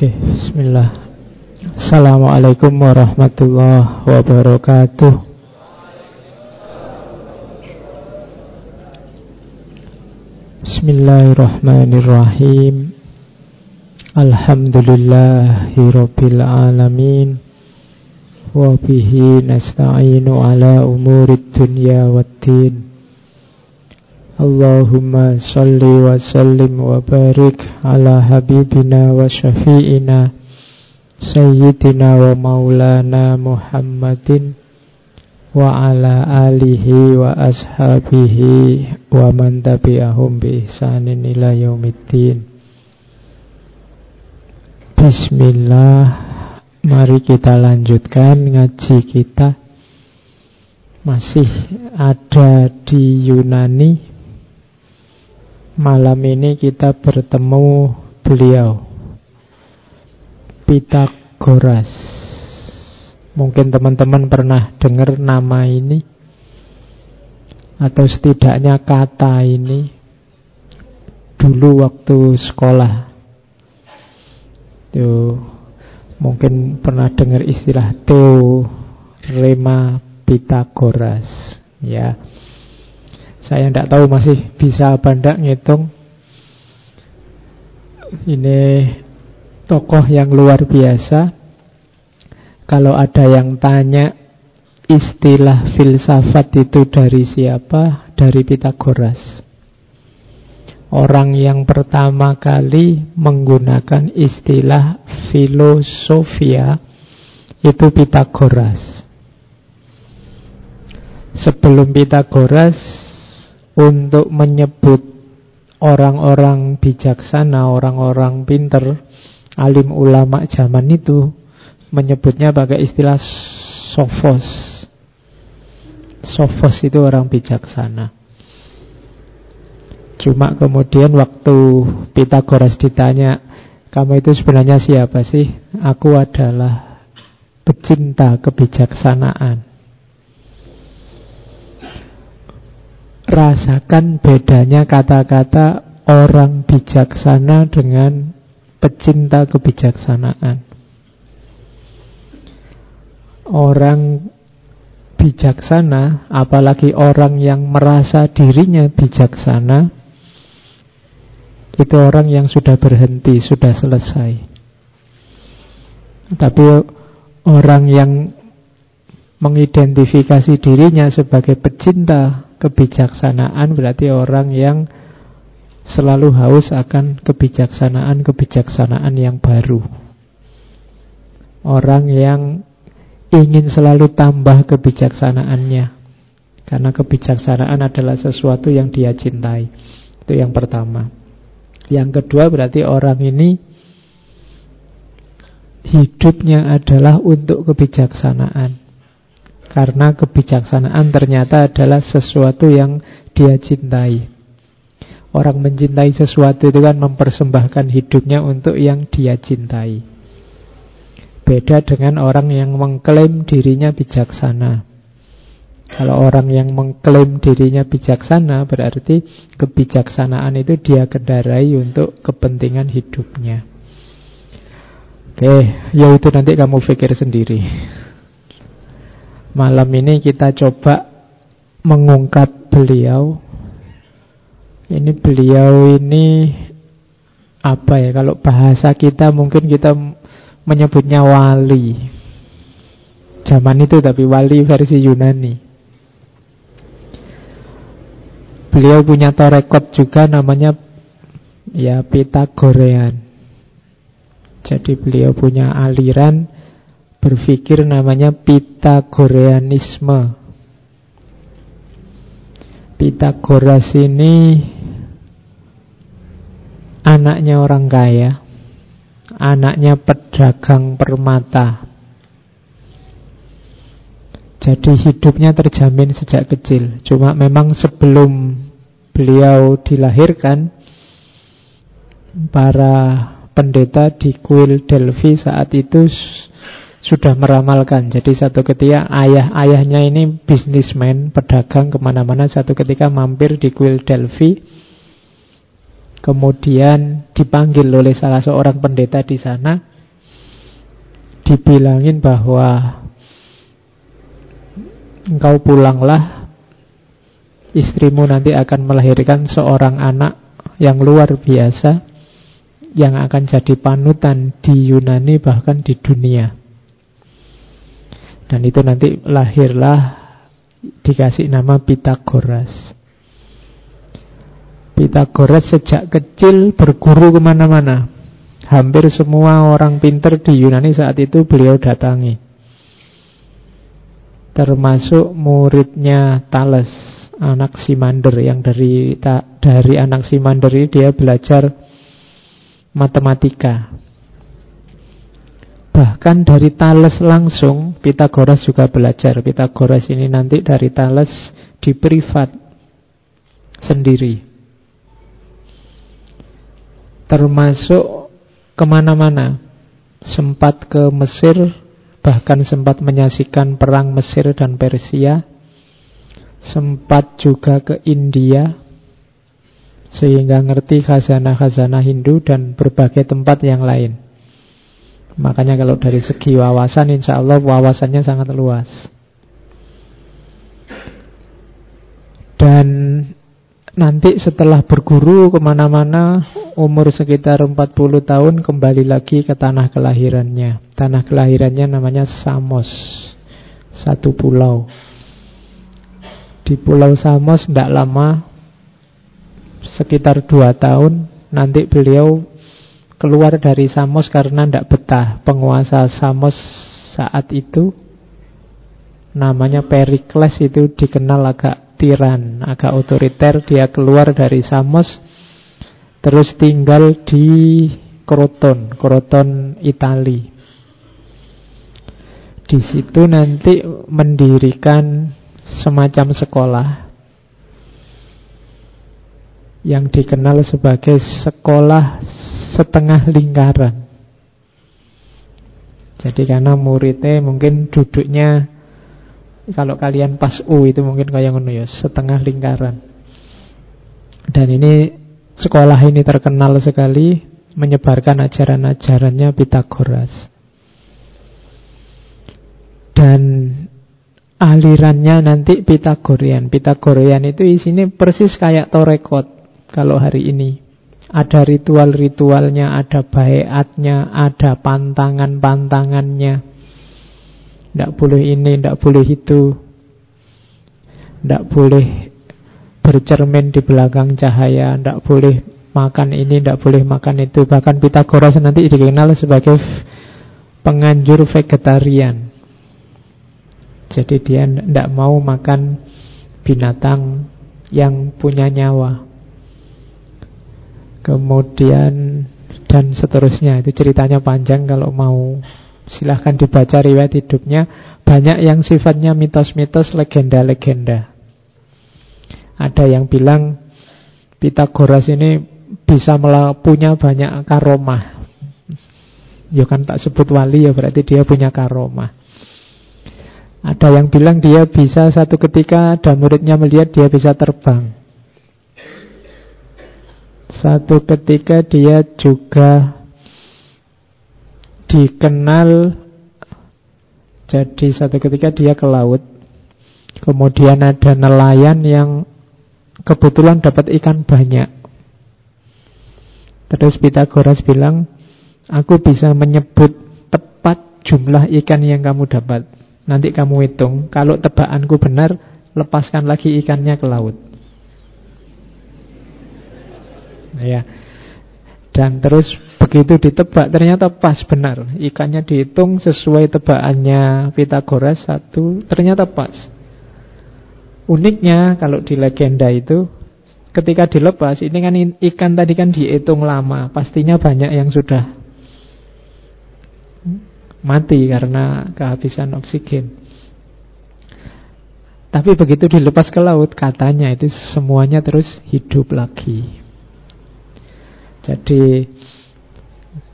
Oke, bismillah. Assalamualaikum warahmatullahi wabarakatuh. Bismillahirrahmanirrahim. Alhamdulillahi rabbil alamin. Wa bihi nasta'inu ala umurid dunya waddin. Allahumma salli wa sallim wa barik ala habibina wa syafi'ina Sayyidina wa maulana Muhammadin Wa ala alihi wa ashabihi Wa man tabi'ahum bi ihsanin ila yaumiddin. Bismillah Mari kita lanjutkan ngaji kita. Masih ada di Yunani Malam ini kita bertemu beliau Pitagoras Mungkin teman-teman pernah dengar nama ini? Atau setidaknya kata ini? Dulu waktu sekolah. Tuh, Mungkin pernah dengar istilah Teorema Pitagoras Ya saya tidak tahu masih bisa apa tidak ngitung. Ini tokoh yang luar biasa. Kalau ada yang tanya Istilah filsafat itu dari siapa? Dari Pitagoras Orang yang pertama kali menggunakan istilah filosofia Itu Pitagoras Sebelum Pitagoras untuk menyebut orang-orang bijaksana, orang-orang pinter, alim ulama zaman itu menyebutnya pakai istilah sofos. Sofos itu orang bijaksana. Cuma kemudian waktu Pitagoras ditanya, kamu itu sebenarnya siapa sih? Aku adalah pecinta kebijaksanaan. Rasakan bedanya kata-kata orang bijaksana dengan pecinta kebijaksanaan. Orang bijaksana, apalagi orang yang merasa dirinya bijaksana, itu orang yang sudah berhenti, sudah selesai. Tapi orang yang mengidentifikasi dirinya sebagai pecinta kebijaksanaan berarti orang yang selalu haus akan kebijaksanaan-kebijaksanaan yang baru. Orang yang ingin selalu tambah kebijaksanaannya. Karena kebijaksanaan adalah sesuatu yang dia cintai. Itu yang pertama. Yang kedua berarti orang ini hidupnya adalah untuk kebijaksanaan. Karena kebijaksanaan ternyata adalah sesuatu yang dia cintai. Orang mencintai sesuatu itu kan mempersembahkan hidupnya untuk yang dia cintai. Beda dengan orang yang mengklaim dirinya bijaksana. Kalau orang yang mengklaim dirinya bijaksana berarti kebijaksanaan itu dia kendarai untuk kepentingan hidupnya. Oke, ya itu nanti kamu pikir sendiri. Malam ini kita coba mengungkap beliau. Ini beliau ini apa ya? Kalau bahasa kita mungkin kita menyebutnya wali. Zaman itu tapi wali versi Yunani. Beliau punya torekot juga namanya ya Pitagorean. Jadi beliau punya aliran berpikir namanya Pitagoreanisme. Pitagoras ini anaknya orang kaya, anaknya pedagang permata. Jadi hidupnya terjamin sejak kecil. Cuma memang sebelum beliau dilahirkan, para pendeta di kuil Delphi saat itu sudah meramalkan. Jadi satu ketika ayah-ayahnya ini bisnismen, pedagang ke mana-mana. Satu ketika mampir di kuil Delphi. Kemudian dipanggil oleh salah seorang pendeta di sana. dibilangin bahwa engkau pulanglah istrimu nanti akan melahirkan seorang anak yang luar biasa yang akan jadi panutan di Yunani bahkan di dunia. Dan itu nanti lahirlah dikasih nama Pitagoras. Pitagoras sejak kecil berguru ke mana-mana. Hampir semua orang pinter di Yunani saat itu beliau datangi. Termasuk muridnya Thales, anak Simander yang dari dari anak Simander ini dia belajar matematika. Bahkan dari Thales langsung Pitagoras juga belajar. Pitagoras ini nanti dari Thales di privat sendiri. Termasuk ke mana-mana. Sempat ke Mesir, bahkan sempat menyaksikan perang Mesir dan Persia. Sempat juga ke India, sehingga ngerti khazanah-khazanah Hindu dan berbagai tempat yang lain. Makanya kalau dari segi wawasan insya Allah wawasannya sangat luas. Dan nanti setelah berguru ke mana-mana umur sekitar 40 tahun kembali lagi ke tanah kelahirannya. Tanah kelahirannya namanya Samos, satu pulau. Di pulau Samos tidak lama sekitar dua tahun nanti beliau keluar dari Samos karena tidak betah penguasa Samos saat itu namanya Perikles itu dikenal agak tiran, agak otoriter. Dia keluar dari Samos terus tinggal di Kroton, Kroton Itali. Di situ nanti mendirikan semacam sekolah yang dikenal sebagai sekolah setengah lingkaran. Jadi karena muridnya mungkin duduknya kalau kalian pas U itu mungkin kayak ngono ya, setengah lingkaran. Dan ini sekolah ini terkenal sekali menyebarkan ajaran-ajarannya Pitagoras. Dan alirannya nanti Pitagorian. Pitagorian itu isinya persis kayak Torekot kalau hari ini. Ada ritual-ritualnya, ada bayatnya, ada pantangan-pantangannya. Tidak boleh ini, tidak boleh itu. Tidak boleh bercermin di belakang cahaya, tidak boleh makan ini, tidak boleh makan itu. Bahkan Pitagoras nanti dikenal sebagai penganjur vegetarian. Jadi dia tidak mau makan binatang yang punya nyawa. Kemudian dan seterusnya. Itu ceritanya panjang kalau mau. Silahkan dibaca riwayat hidupnya. Banyak yang sifatnya mitos-mitos Legenda-legenda. Ada yang bilang Pitagoras ini bisa punya banyak karomah. Ya kan tak sebut wali ya berarti dia punya karomah. Ada yang bilang dia bisa satu ketika ada muridnya melihat dia bisa terbang satu ketika dia juga dikenal jadi satu ketika dia ke laut. Kemudian ada nelayan yang kebetulan dapat ikan banyak. Terus Pitagoras bilang Aku bisa menyebut tepat jumlah ikan yang kamu dapat. Nanti kamu hitung. Kalau tebakanku benar Lepaskan lagi ikannya ke laut ya. Dan terus begitu ditebak ternyata pas benar. Ikannya dihitung sesuai tebakannya Pitagoras satu, ternyata pas. Uniknya kalau di legenda itu ketika dilepas ini kan ikan tadi kan dihitung lama, pastinya banyak yang sudah mati karena kehabisan oksigen. Tapi begitu dilepas ke laut katanya itu semuanya terus hidup lagi. Jadi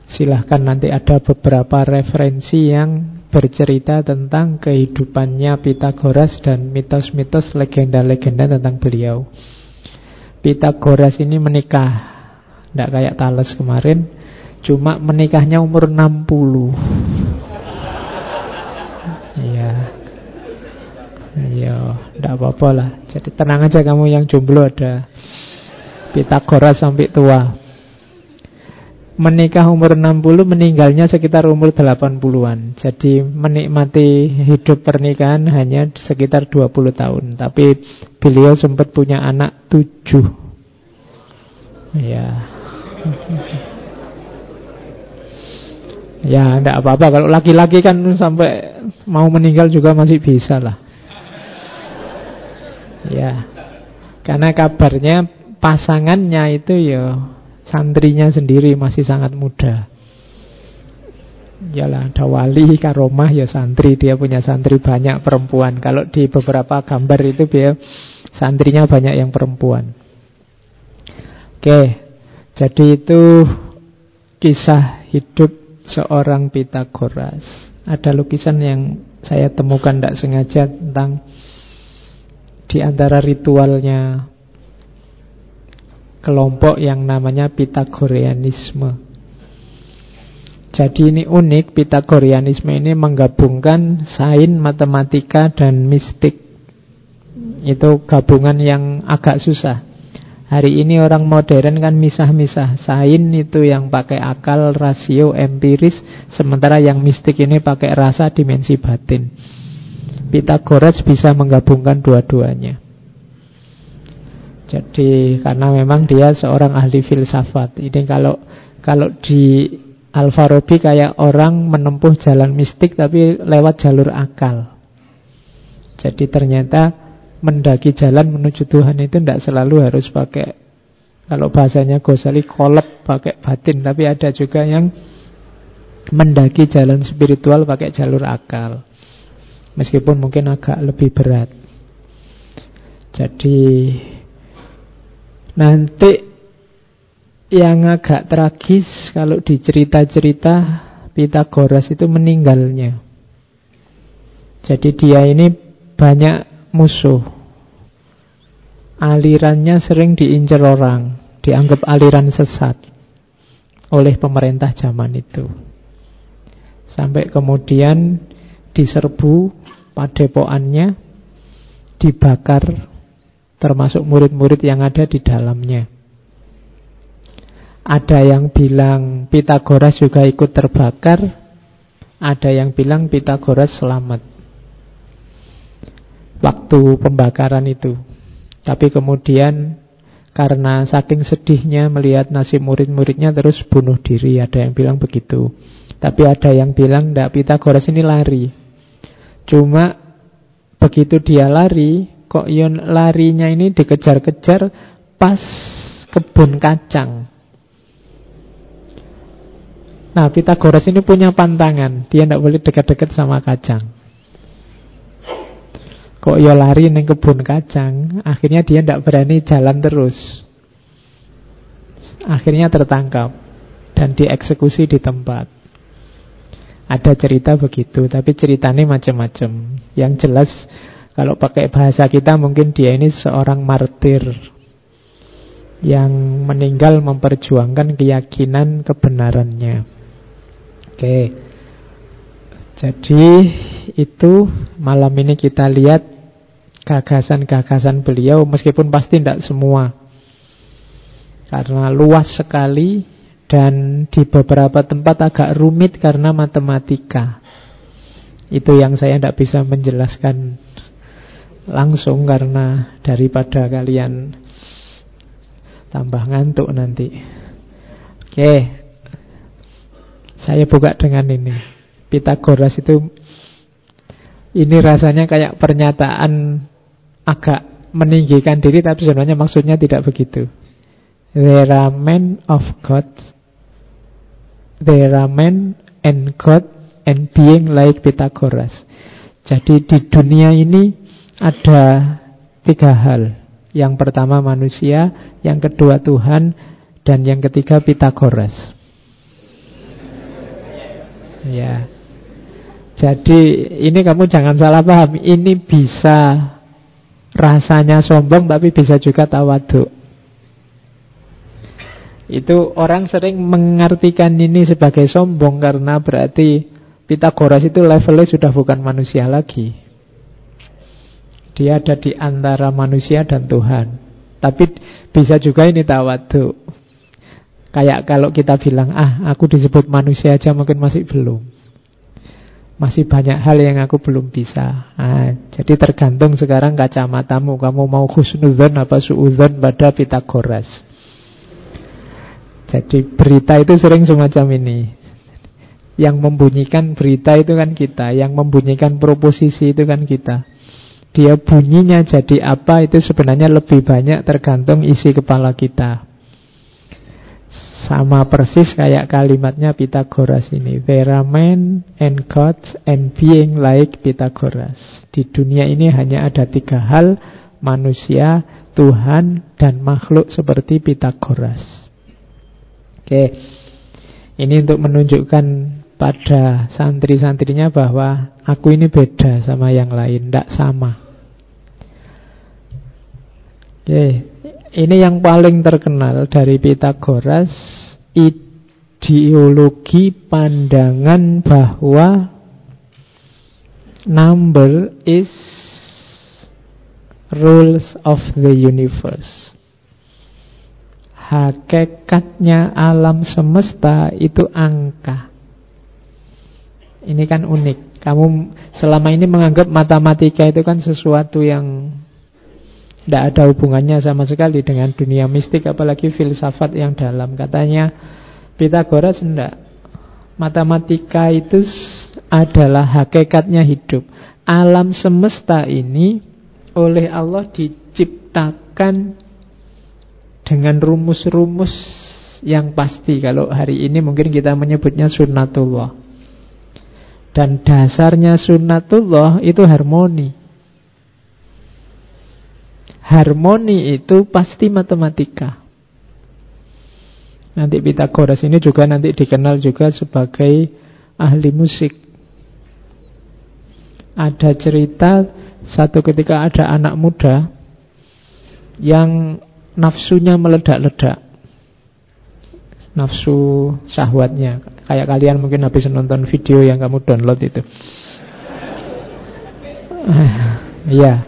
silahkan nanti ada beberapa referensi yang bercerita tentang kehidupannya Pitagoras dan mitos-mitos legenda-legenda tentang beliau. Pitagoras ini menikah, tidak kayak Thales kemarin, cuma menikahnya umur 60. Iya. Iya, tidak apa-apa lah. Jadi tenang aja kamu yang jomblo ada Pitagoras sampai tua. Menikah umur 60, meninggalnya sekitar umur 80-an. Jadi menikmati hidup pernikahan hanya sekitar 20 tahun. Tapi beliau sempat punya anak 7. Ya. Ya, enggak apa-apa. Kalau laki-laki kan sampai mau meninggal juga masih bisa lah. Ya. Karena kabarnya pasangannya itu ya santrinya sendiri masih sangat muda. Yalah, ada wali karomah ya santri, dia punya santri banyak perempuan. Kalau di beberapa gambar itu dia santrinya banyak yang perempuan. Oke, jadi itu kisah hidup seorang Pitagoras. Ada lukisan yang saya temukan tidak sengaja tentang di antara ritualnya kelompok yang namanya Pitagoreanisme. Jadi ini unik, Pitagoreanisme ini menggabungkan sains, matematika, dan mistik. Itu gabungan yang agak susah. Hari ini orang modern kan misah-misah. Sains itu yang pakai akal, rasio, empiris. Sementara yang mistik ini pakai rasa, dimensi batin. Pitagoras bisa menggabungkan dua-duanya. Jadi karena memang dia seorang ahli filsafat. Ini kalau kalau di Al-Farabi kayak orang menempuh jalan mistik tapi lewat jalur akal. Jadi ternyata mendaki jalan menuju Tuhan itu tidak selalu harus pakai kalau bahasanya Ghazali kolep pakai batin, tapi ada juga yang mendaki jalan spiritual pakai jalur akal. Meskipun mungkin agak lebih berat. Jadi Nanti yang agak tragis kalau dicerita-cerita Pitagoras itu meninggalnya. Jadi dia ini banyak musuh. Alirannya sering diincar orang, dianggap aliran sesat oleh pemerintah zaman itu. Sampai kemudian diserbu padepokannya, dibakar termasuk murid-murid yang ada di dalamnya. Ada yang bilang Pitagoras juga ikut terbakar, ada yang bilang Pitagoras selamat. Waktu pembakaran itu. Tapi kemudian karena saking sedihnya melihat nasib murid-muridnya terus bunuh diri, ada yang bilang begitu. Tapi ada yang bilang tidak Pitagoras ini lari. Cuma begitu dia lari, kok yon larinya ini dikejar-kejar pas kebun kacang. Nah, Pitagoras ini punya pantangan. Dia tidak boleh dekat-dekat sama kacang. Kok ya lari neng kebun kacang, akhirnya dia tidak berani jalan terus. Akhirnya tertangkap dan dieksekusi di tempat. Ada cerita begitu, tapi ceritanya macam-macam. Yang jelas kalau pakai bahasa kita mungkin dia ini seorang martir yang meninggal memperjuangkan keyakinan kebenarannya. Oke. Jadi itu malam ini kita lihat gagasan-gagasan beliau meskipun pasti tidak semua. Karena luas sekali dan di beberapa tempat agak rumit karena matematika. Itu yang saya tidak bisa menjelaskan langsung karena daripada kalian tambah ngantuk nanti. Oke. Saya buka dengan ini. Pitagoras itu ini rasanya kayak pernyataan agak meninggikan diri tapi sebenarnya maksudnya tidak begitu. There are men of God. There are men and God and being like Pythagoras. Jadi di dunia ini ada tiga hal. Yang pertama manusia, yang kedua Tuhan, dan yang ketiga Pitagoras. Ya. Jadi ini kamu jangan salah paham. Ini bisa rasanya sombong tapi bisa juga tawaduk. Itu orang sering mengartikan ini sebagai sombong karena berarti Pitagoras itu levelnya sudah bukan manusia lagi. Dia ada di antara manusia dan Tuhan. Tapi bisa juga ini tawadu. Kayak kalau kita bilang, ah aku disebut manusia aja mungkin masih belum. Masih banyak hal yang aku belum bisa. Nah, jadi tergantung sekarang kacamatamu. Kamu mau khusnudhan apa suudhan pada Pitagoras. Jadi berita itu sering semacam ini. Yang membunyikan berita itu kan kita, yang membunyikan proposisi itu kan kita. Dia bunyinya jadi apa itu sebenarnya lebih banyak tergantung isi kepala kita. Sama persis kayak kalimatnya Pythagoras ini. There are men and gods and being like Pythagoras. Di dunia ini hanya ada tiga hal, manusia, Tuhan, dan makhluk seperti Pythagoras. Oke, ini untuk menunjukkan pada santri-santrinya bahwa aku ini beda sama yang lain, tidak sama. Oke, ini yang paling terkenal dari Pitagoras ideologi pandangan bahwa number is rules of the universe. Hakikatnya alam semesta itu angka. Ini kan unik. Kamu selama ini menganggap matematika itu kan sesuatu yang tidak ada hubungannya sama sekali dengan dunia mistik apalagi filsafat yang dalam. Katanya Pitagoras tidak. Matematika itu adalah hakikatnya hidup. Alam semesta ini oleh Allah diciptakan dengan rumus-rumus yang pasti. Kalau hari ini mungkin kita menyebutnya sunnatullah. Dan dasarnya sunnatullah itu harmoni. Harmoni itu pasti matematika. Nanti Pitagoras ini juga nanti dikenal juga sebagai ahli musik. Ada cerita satu ketika ada anak muda yang nafsunya meledak-ledak. Nafsu syahwatnya Kayak kalian mungkin habis nonton video yang kamu download itu. Iya.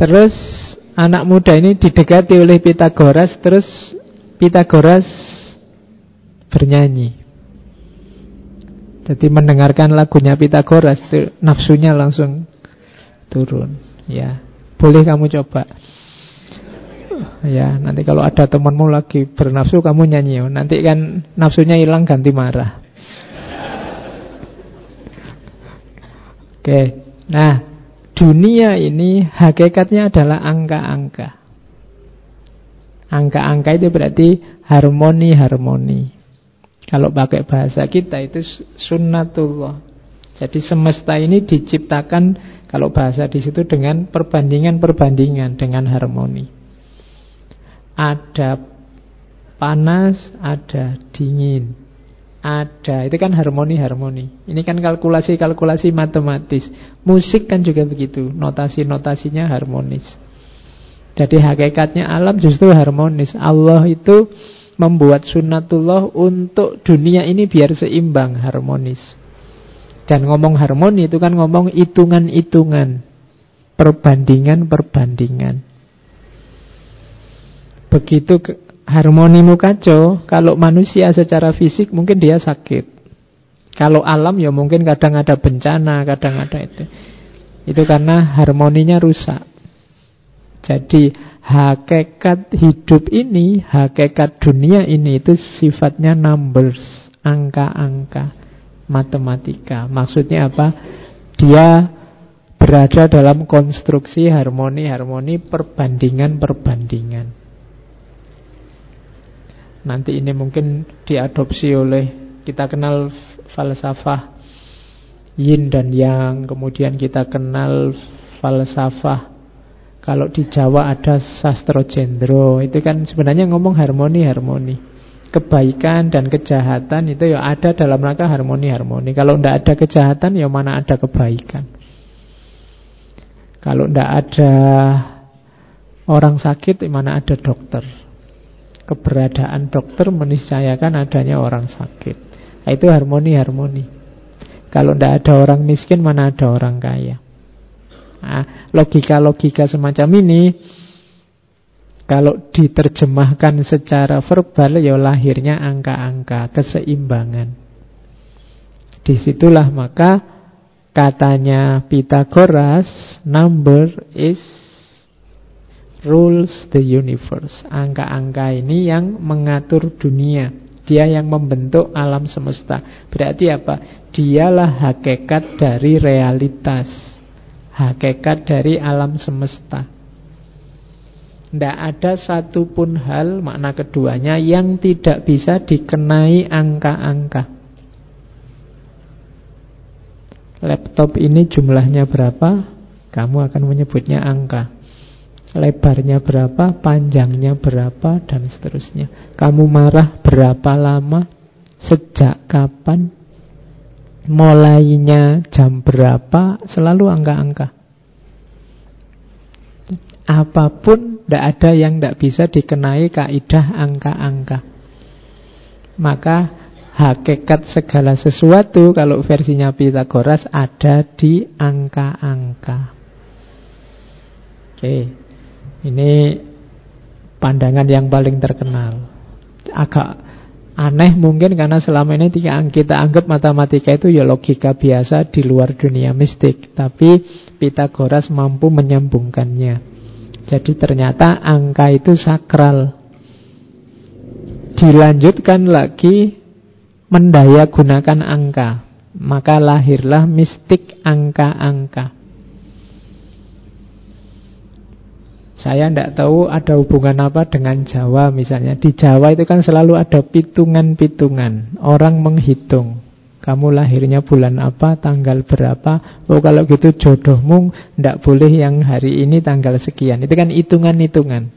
Terus anak muda ini didekati oleh Pitagoras, terus Pitagoras bernyanyi. Jadi mendengarkan lagunya Pitagoras nafsunya langsung turun. Ya, boleh kamu coba. Ya, nanti kalau ada temanmu lagi bernafsu kamu nyanyi. Nanti kan nafsunya hilang ganti marah. Oke. Nah, dunia ini hakikatnya adalah angka-angka. Angka-angka itu berarti harmoni-harmoni. Kalau pakai bahasa kita itu sunnatullah. Jadi semesta ini diciptakan kalau bahasa di situ dengan perbandingan-perbandingan dengan harmoni. Ada panas, ada dingin. Ada, itu kan harmoni-harmoni. Ini kan kalkulasi-kalkulasi matematis. Musik kan juga begitu, notasi-notasinya harmonis. Jadi hakikatnya alam justru harmonis. Allah itu membuat sunnatullah untuk dunia ini biar seimbang, harmonis. Dan ngomong harmoni itu kan ngomong hitungan-hitungan. Perbandingan-perbandingan. Begitu harmonimu kacau, kalau manusia secara fisik mungkin dia sakit. Kalau alam ya mungkin kadang ada bencana, kadang ada itu. Itu karena harmoninya rusak. Jadi hakikat hidup ini, hakikat dunia ini itu sifatnya numbers, angka-angka, matematika. Maksudnya apa? Dia berada dalam konstruksi harmoni-harmoni perbandingan-perbandingan. Nanti ini mungkin diadopsi oleh kita kenal falsafah yin dan yang, kemudian kita kenal falsafah kalau di Jawa ada sastro jendro, itu kan sebenarnya ngomong harmoni-harmoni. Kebaikan dan kejahatan itu ya ada dalam rangka harmoni-harmoni. Kalau tidak ada kejahatan ya mana ada kebaikan. Kalau tidak ada orang sakit, ya mana ada dokter keberadaan dokter meniscayakan adanya orang sakit. Nah, itu harmoni-harmoni. Kalau tidak ada orang miskin, mana ada orang kaya. Nah, logika-logika semacam ini kalau diterjemahkan secara verbal ya lahirnya angka-angka keseimbangan. Di situlah maka katanya Pythagoras number is rules the universe. Angka-angka ini yang mengatur dunia. Dia yang membentuk alam semesta. Berarti apa? Dialah hakikat dari realitas hakikat dari alam semesta. Tidak ada satupun hal makna keduanya yang tidak bisa dikenai angka-angka. Laptop ini jumlahnya berapa? Kamu akan menyebutnya angka. Lebarnya berapa, panjangnya berapa, dan seterusnya. Kamu marah berapa lama, sejak kapan, mulainya jam berapa, selalu angka-angka. Apa pun tidak ada yang tidak bisa dikenai kaidah angka-angka. Maka hakikat segala sesuatu kalau versinya Pythagoras ada di angka-angka. Oke, ini pandangan yang paling terkenal. Agak Aneh mungkin karena selama ini kita anggap matematika itu ya logika biasa di luar dunia mistik. Tapi Pythagoras mampu menyambungkannya. Jadi ternyata angka itu sakral. Dilanjutkan lagi mendaya gunakan angka. Maka lahirlah mistik angka-angka. Saya tidak tahu ada hubungan apa dengan Jawa misalnya. Di Jawa itu kan selalu ada pitungan-pitungan. Orang menghitung. Kamu lahirnya bulan apa, tanggal berapa. Oh kalau gitu jodohmu tidak boleh yang hari ini tanggal sekian. Itu kan hitungan-hitungan.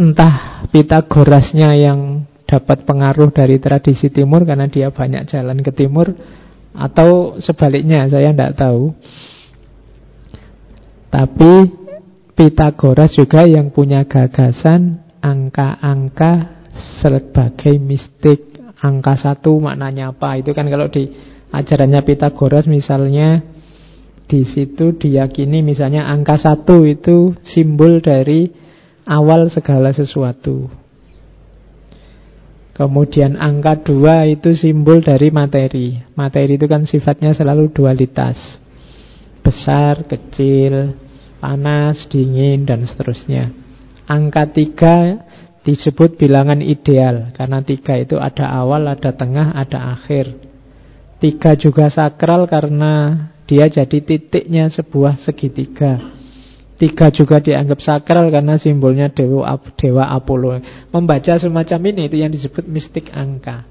Entah Pitagorasnya yang dapat pengaruh dari tradisi timur karena dia banyak jalan ke timur. Atau sebaliknya saya tidak tahu. Tapi Pitagoras juga yang punya gagasan angka-angka sebagai mistik. Angka satu maknanya apa? Itu kan kalau di ajarannya Pitagoras misalnya di situ diyakini misalnya angka satu itu simbol dari awal segala sesuatu. Kemudian angka dua itu simbol dari materi. Materi itu kan sifatnya selalu dualitas besar, kecil, panas, dingin, dan seterusnya. Angka tiga disebut bilangan ideal, karena tiga itu ada awal, ada tengah, ada akhir. Tiga juga sakral karena dia jadi titiknya sebuah segitiga. Tiga juga dianggap sakral karena simbolnya dewa, dewa Apollo. Membaca semacam ini itu yang disebut mistik angka.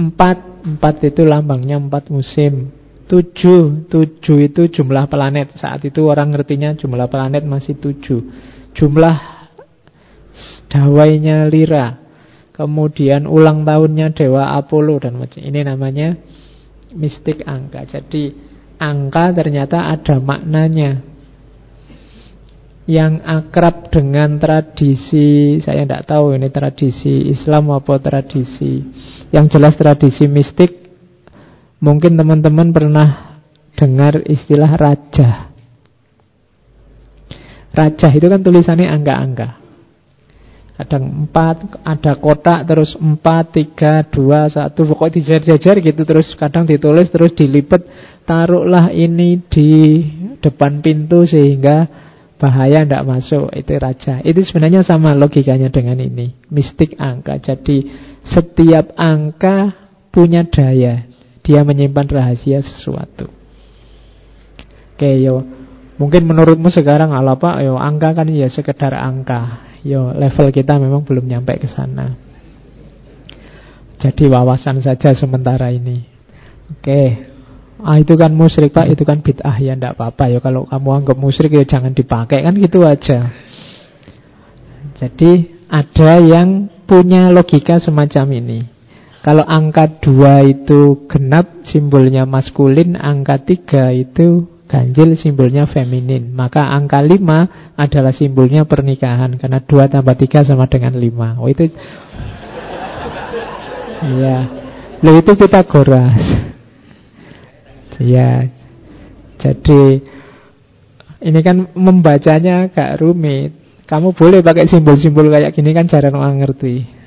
Empat, empat itu lambangnya empat musim. Tujuh, tujuh itu jumlah planet. Saat itu orang ngertinya jumlah planet masih tujuh. Jumlah dawainya Lira. Kemudian ulang tahunnya Dewa Apollo dan macam Ini namanya mistik angka. Jadi angka ternyata ada maknanya. Yang akrab dengan tradisi saya tidak tahu ini tradisi Islam apa tradisi. Yang jelas tradisi mistik Mungkin teman-teman pernah dengar istilah raja. Raja itu kan tulisannya angka-angka. Kadang empat, ada kotak, terus empat, tiga, dua, satu, pokoknya dijajar-jajar gitu, terus kadang ditulis, terus dilipat, taruhlah ini di depan pintu sehingga bahaya tidak masuk, itu raja. Itu sebenarnya sama logikanya dengan ini, mistik angka. Jadi setiap angka punya daya, dia menyimpan rahasia sesuatu. Oke, yo. Mungkin menurutmu sekarang ala pak, yo angka kan ya sekedar angka. Yo level kita memang belum nyampe ke sana. Jadi wawasan saja sementara ini. Oke. Ah itu kan musyrik pak, itu kan bid'ah ya ndak apa-apa ya kalau kamu anggap musyrik ya jangan dipakai kan gitu aja. Jadi ada yang punya logika semacam ini. Kalau angka 2 itu genap simbolnya maskulin, angka 3 itu ganjil simbolnya feminin. Maka angka 5 adalah simbolnya pernikahan karena 2 tambah 3 sama dengan 5. Oh itu Iya. Lo itu Pitagoras. Ya, jadi ini kan membacanya agak rumit. Kamu boleh pakai simbol-simbol kayak gini kan jarang orang ngerti.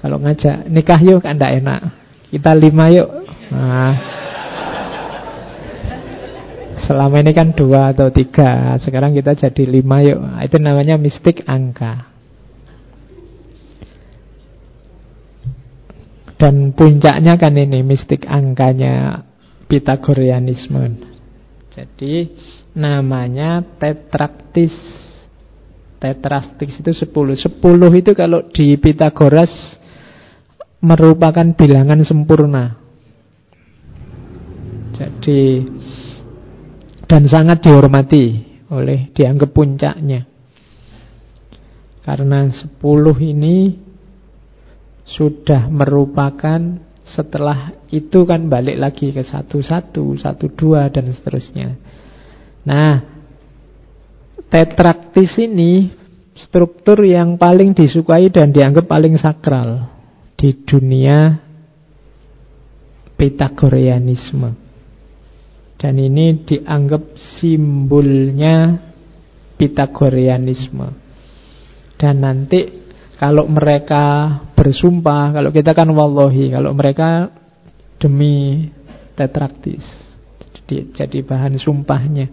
Kalau ngajak nikah yuk kan enak. Kita lima yuk. Nah, selama ini kan dua atau tiga. Sekarang kita jadi lima yuk. Itu namanya mistik angka. Dan puncaknya kan ini mistik angkanya Pitagoreanisme. Jadi namanya tetraktis. Tetraktis itu 10. 10 itu kalau di Pitagoras merupakan bilangan sempurna. Jadi dan sangat dihormati oleh dianggap puncaknya. Karena 10 ini sudah merupakan setelah itu kan balik lagi ke satu-satu, satu-dua dan seterusnya. Nah, tetraktis ini struktur yang paling disukai dan dianggap paling sakral di dunia Pitagoreanisme. Dan ini dianggap simbolnya Pitagoreanisme. Dan nanti kalau mereka bersumpah, kalau kita kan wallahi, kalau mereka demi tetraktis. Jadi, jadi bahan sumpahnya.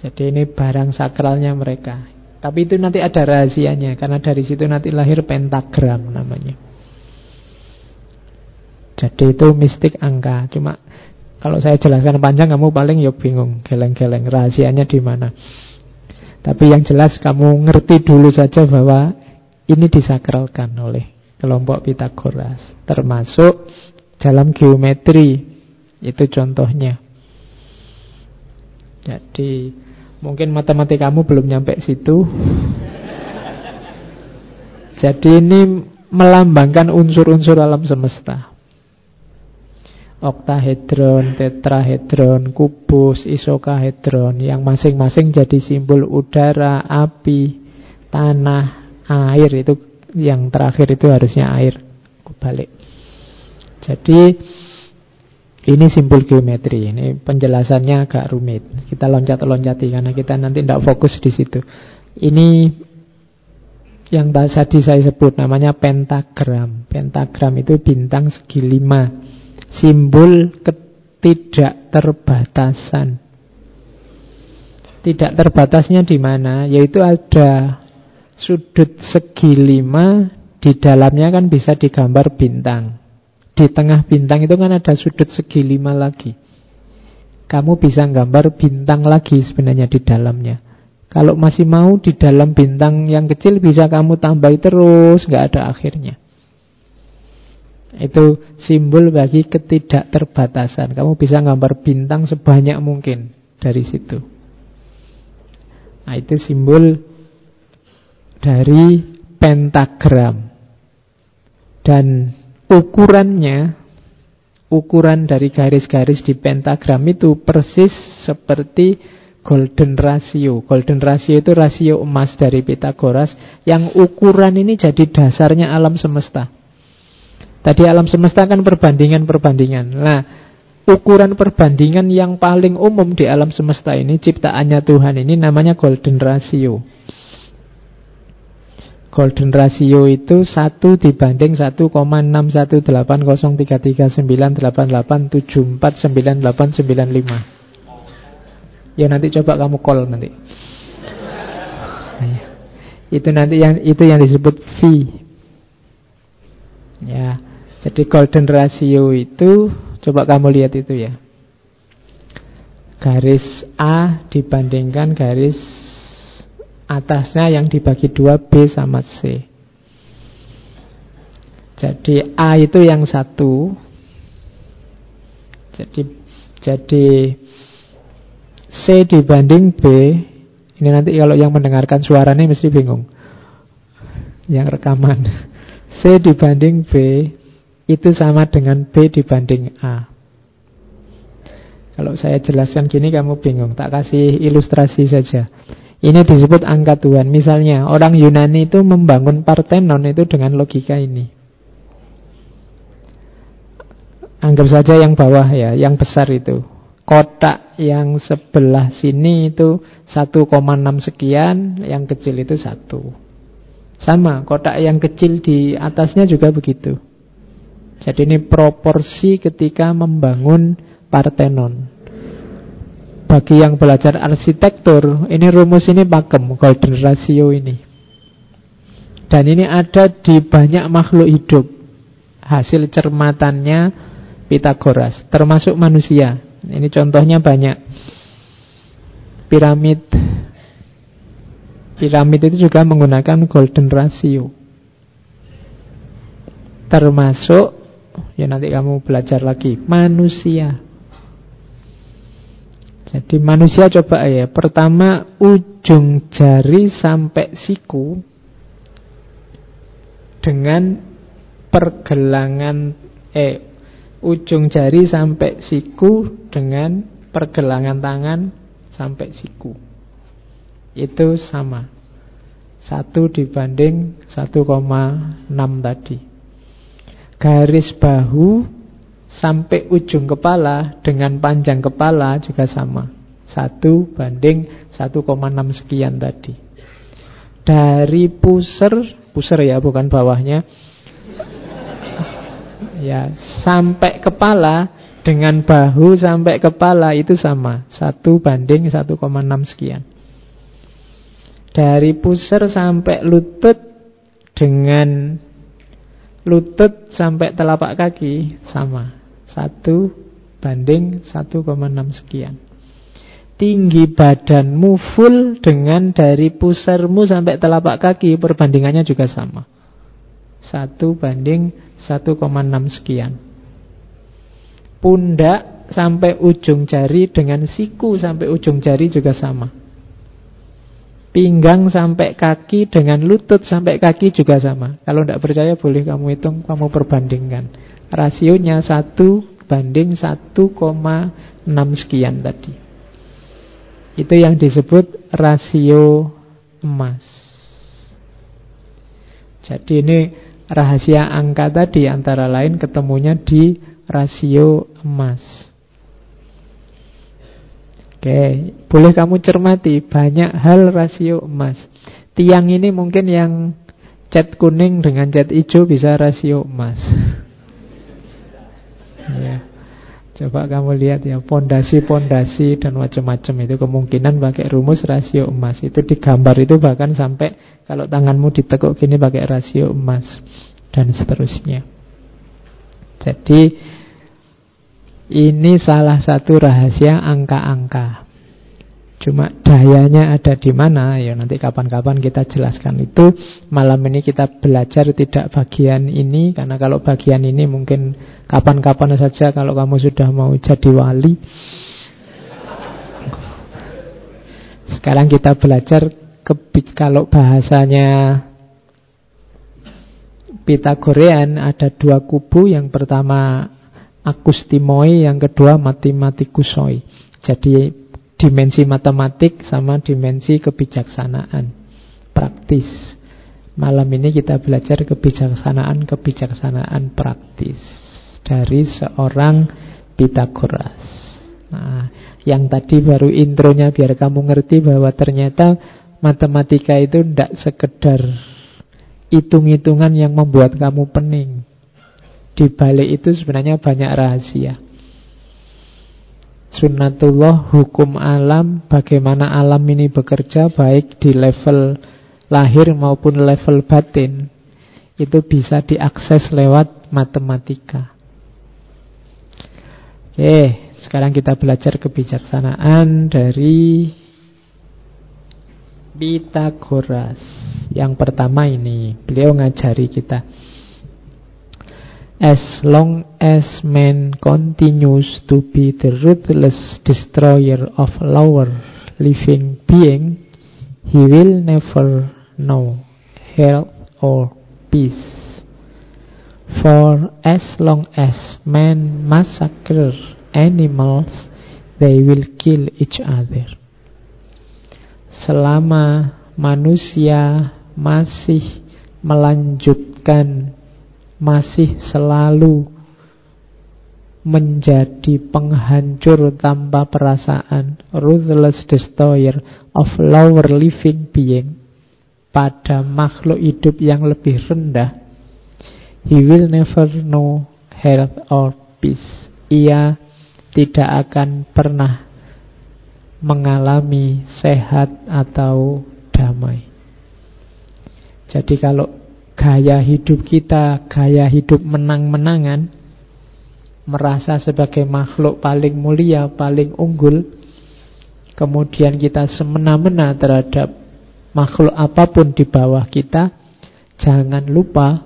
Jadi ini barang sakralnya mereka. Tapi itu nanti ada rahasianya karena dari situ nanti lahir pentagram namanya. Jadi itu mistik angka. Cuma kalau saya jelaskan panjang kamu paling ya bingung, geleng-geleng rahasianya di mana. Tapi yang jelas kamu ngerti dulu saja bahwa ini disakralkan oleh kelompok Pitagoras. Termasuk dalam geometri. Itu contohnya. Jadi mungkin matematika kamu belum nyampe situ. Jadi ini melambangkan unsur-unsur alam semesta oktahedron, tetrahedron, kubus, isokahedron yang masing-masing jadi simbol udara, api, tanah, air itu yang terakhir itu harusnya air. Balik. Jadi ini simbol geometri. Ini penjelasannya agak rumit. Kita loncat-loncati karena kita nanti tidak fokus di situ. Ini yang tadi saya sebut namanya pentagram. Pentagram itu bintang segi lima simbol ketidakterbatasan. Tidak terbatasnya di mana? Yaitu ada sudut segi lima, di dalamnya kan bisa digambar bintang. Di tengah bintang itu kan ada sudut segi lima lagi. Kamu bisa gambar bintang lagi sebenarnya di dalamnya. Kalau masih mau di dalam bintang yang kecil bisa kamu tambah terus, nggak ada akhirnya. Itu simbol bagi ketidakterbatasan. Kamu bisa gambar bintang sebanyak mungkin dari situ. Nah, itu simbol dari pentagram. Dan ukurannya, ukuran dari garis-garis di pentagram itu persis seperti golden ratio. Golden ratio itu rasio emas dari Pitagoras yang ukuran ini jadi dasarnya alam semesta. Tadi alam semesta kan perbandingan-perbandingan. Nah, ukuran perbandingan yang paling umum di alam semesta ini, ciptaannya Tuhan ini namanya golden ratio. Golden ratio itu 1 dibanding 1,618339398749895. Ya nanti coba kamu call nanti. Itu nanti yang itu yang disebut V. Ya. Jadi golden ratio itu Coba kamu lihat itu ya Garis A dibandingkan garis atasnya yang dibagi dua B sama C. Jadi A itu yang satu. Jadi Jadi C dibanding B. Ini nanti kalau yang mendengarkan suaranya mesti bingung. Yang rekaman. C dibanding B itu sama dengan B dibanding A. Kalau saya jelaskan gini kamu bingung, tak kasih ilustrasi saja. Ini disebut angka Tuhan. Misalnya orang Yunani itu membangun Partenon itu dengan logika ini. Anggap saja yang bawah ya, yang besar itu. Kotak yang sebelah sini itu 1,6 sekian, yang kecil itu 1. Sama, kotak yang kecil di atasnya juga begitu. Jadi ini proporsi ketika membangun Partenon. Bagi yang belajar arsitektur, ini rumus ini pakem, golden ratio ini. Dan ini ada di banyak makhluk hidup. Hasil cermatannya Pitagoras, termasuk manusia. Ini contohnya banyak. Piramid Piramid itu juga menggunakan golden ratio. Termasuk ya nanti kamu belajar lagi manusia. Jadi manusia coba ya, pertama ujung jari sampai siku dengan pergelangan eh ujung jari sampai siku dengan pergelangan tangan sampai siku. Itu sama. Satu dibanding 1,6 tadi. Garis bahu sampai ujung kepala dengan panjang kepala juga sama. Satu banding 1,6 sekian tadi. Dari pusar, pusar ya bukan bawahnya, ya sampai kepala dengan bahu sampai kepala itu sama satu banding 1,6 sekian dari pusar sampai lutut dengan lutut sampai telapak kaki sama satu banding 1,6 sekian tinggi badanmu full dengan dari pusarmu sampai telapak kaki perbandingannya juga sama satu banding 1,6 sekian. Pundak sampai ujung jari dengan siku sampai ujung jari juga sama. Pinggang sampai kaki dengan lutut sampai kaki juga sama. Kalau tidak percaya boleh kamu hitung, kamu perbandingkan. Rasionya 1 banding 1,6 sekian tadi. Itu yang disebut rasio emas. Jadi ini rahasia angka tadi antara lain ketemunya di rasio emas. Oke, boleh kamu cermati banyak hal rasio emas. Tiang ini mungkin yang cat kuning dengan cat hijau bisa rasio emas. ya. Coba kamu lihat ya, pondasi-pondasi dan macam-macam itu kemungkinan pakai rumus rasio emas. Itu digambar itu bahkan sampai kalau tanganmu ditekuk gini pakai rasio emas dan seterusnya. Jadi ini salah satu rahasia angka-angka. Cuma dayanya ada di mana ya nanti kapan-kapan kita jelaskan itu. Malam ini kita belajar tidak bagian ini karena kalau bagian ini mungkin kapan-kapan saja kalau kamu sudah mau jadi wali. Sekarang kita belajar ke, kalau bahasanya Pitagorean ada dua kubu, yang pertama akustimoi, yang kedua matematikusoi. Jadi dimensi matematik sama dimensi kebijaksanaan praktis. Malam ini kita belajar kebijaksanaan-kebijaksanaan praktis dari seorang Pitagoras. Nah, yang tadi baru intronya biar kamu ngerti bahwa ternyata matematika itu tidak sekedar hitung-hitungan yang membuat kamu pening. Di balik itu sebenarnya banyak rahasia sunnatullah, hukum alam, bagaimana alam ini bekerja baik di level lahir maupun level batin, itu bisa diakses lewat matematika. Oke, sekarang kita belajar kebijaksanaan dari Pitagoras. Yang pertama ini, beliau ngajari kita. As long as man continues to be the ruthless destroyer of lower living being, he will never know health or peace. For as long as man massacre animals, they will kill each other. Selama manusia masih melanjutkan masih selalu menjadi penghancur tanpa perasaan, ruthless destroyer of lower living being pada makhluk hidup yang lebih rendah, he will never know health or peace. Ia tidak akan pernah mengalami sehat atau damai. Jadi kalau gaya hidup kita, gaya hidup menang-menangan, merasa sebagai makhluk paling mulia, paling unggul, kemudian kita semena-mena terhadap makhluk apa pun di bawah kita, jangan lupa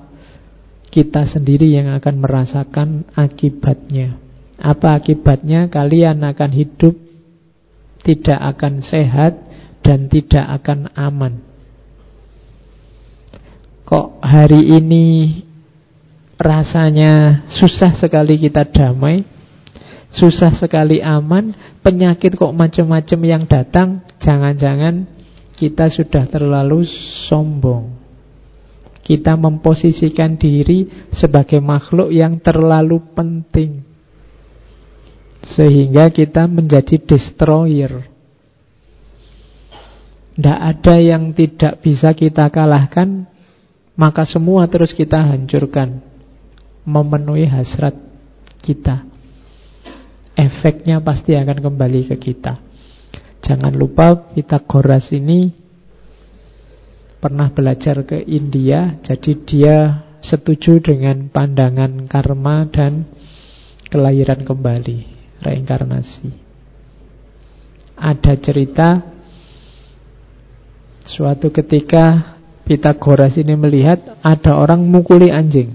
kita sendiri yang akan merasakan akibatnya. Apa akibatnya? Kalian akan hidup tidak akan sehat dan tidak akan aman. Kok hari ini rasanya susah sekali kita damai, susah sekali aman, penyakit kok macam-macam yang datang, jangan-jangan kita sudah terlalu sombong. Kita memposisikan diri sebagai makhluk yang terlalu penting. Sehingga kita menjadi destroyer. Tidak ada yang tidak bisa kita kalahkan, maka semua terus kita hancurkan memenuhi hasrat kita. Efeknya pasti akan kembali ke kita. Jangan lupa kita Pitagoras ini pernah belajar ke India, jadi dia setuju dengan pandangan karma dan kelahiran kembali, reinkarnasi. Ada cerita suatu ketika Pitagoras ini melihat ada orang mukuli anjing.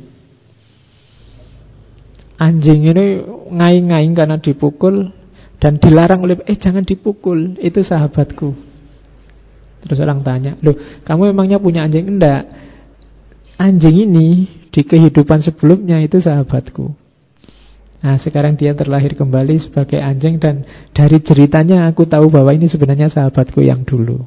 Anjing ini ngaing-ngaing karena dipukul dan dilarang oleh eh jangan dipukul, itu sahabatku. Terus orang tanya, "Loh, kamu memangnya punya anjing?" Enggak. Anjing ini di kehidupan sebelumnya itu sahabatku. Nah, sekarang dia terlahir kembali sebagai anjing dan dari ceritanya aku tahu bahwa ini sebenarnya sahabatku yang dulu.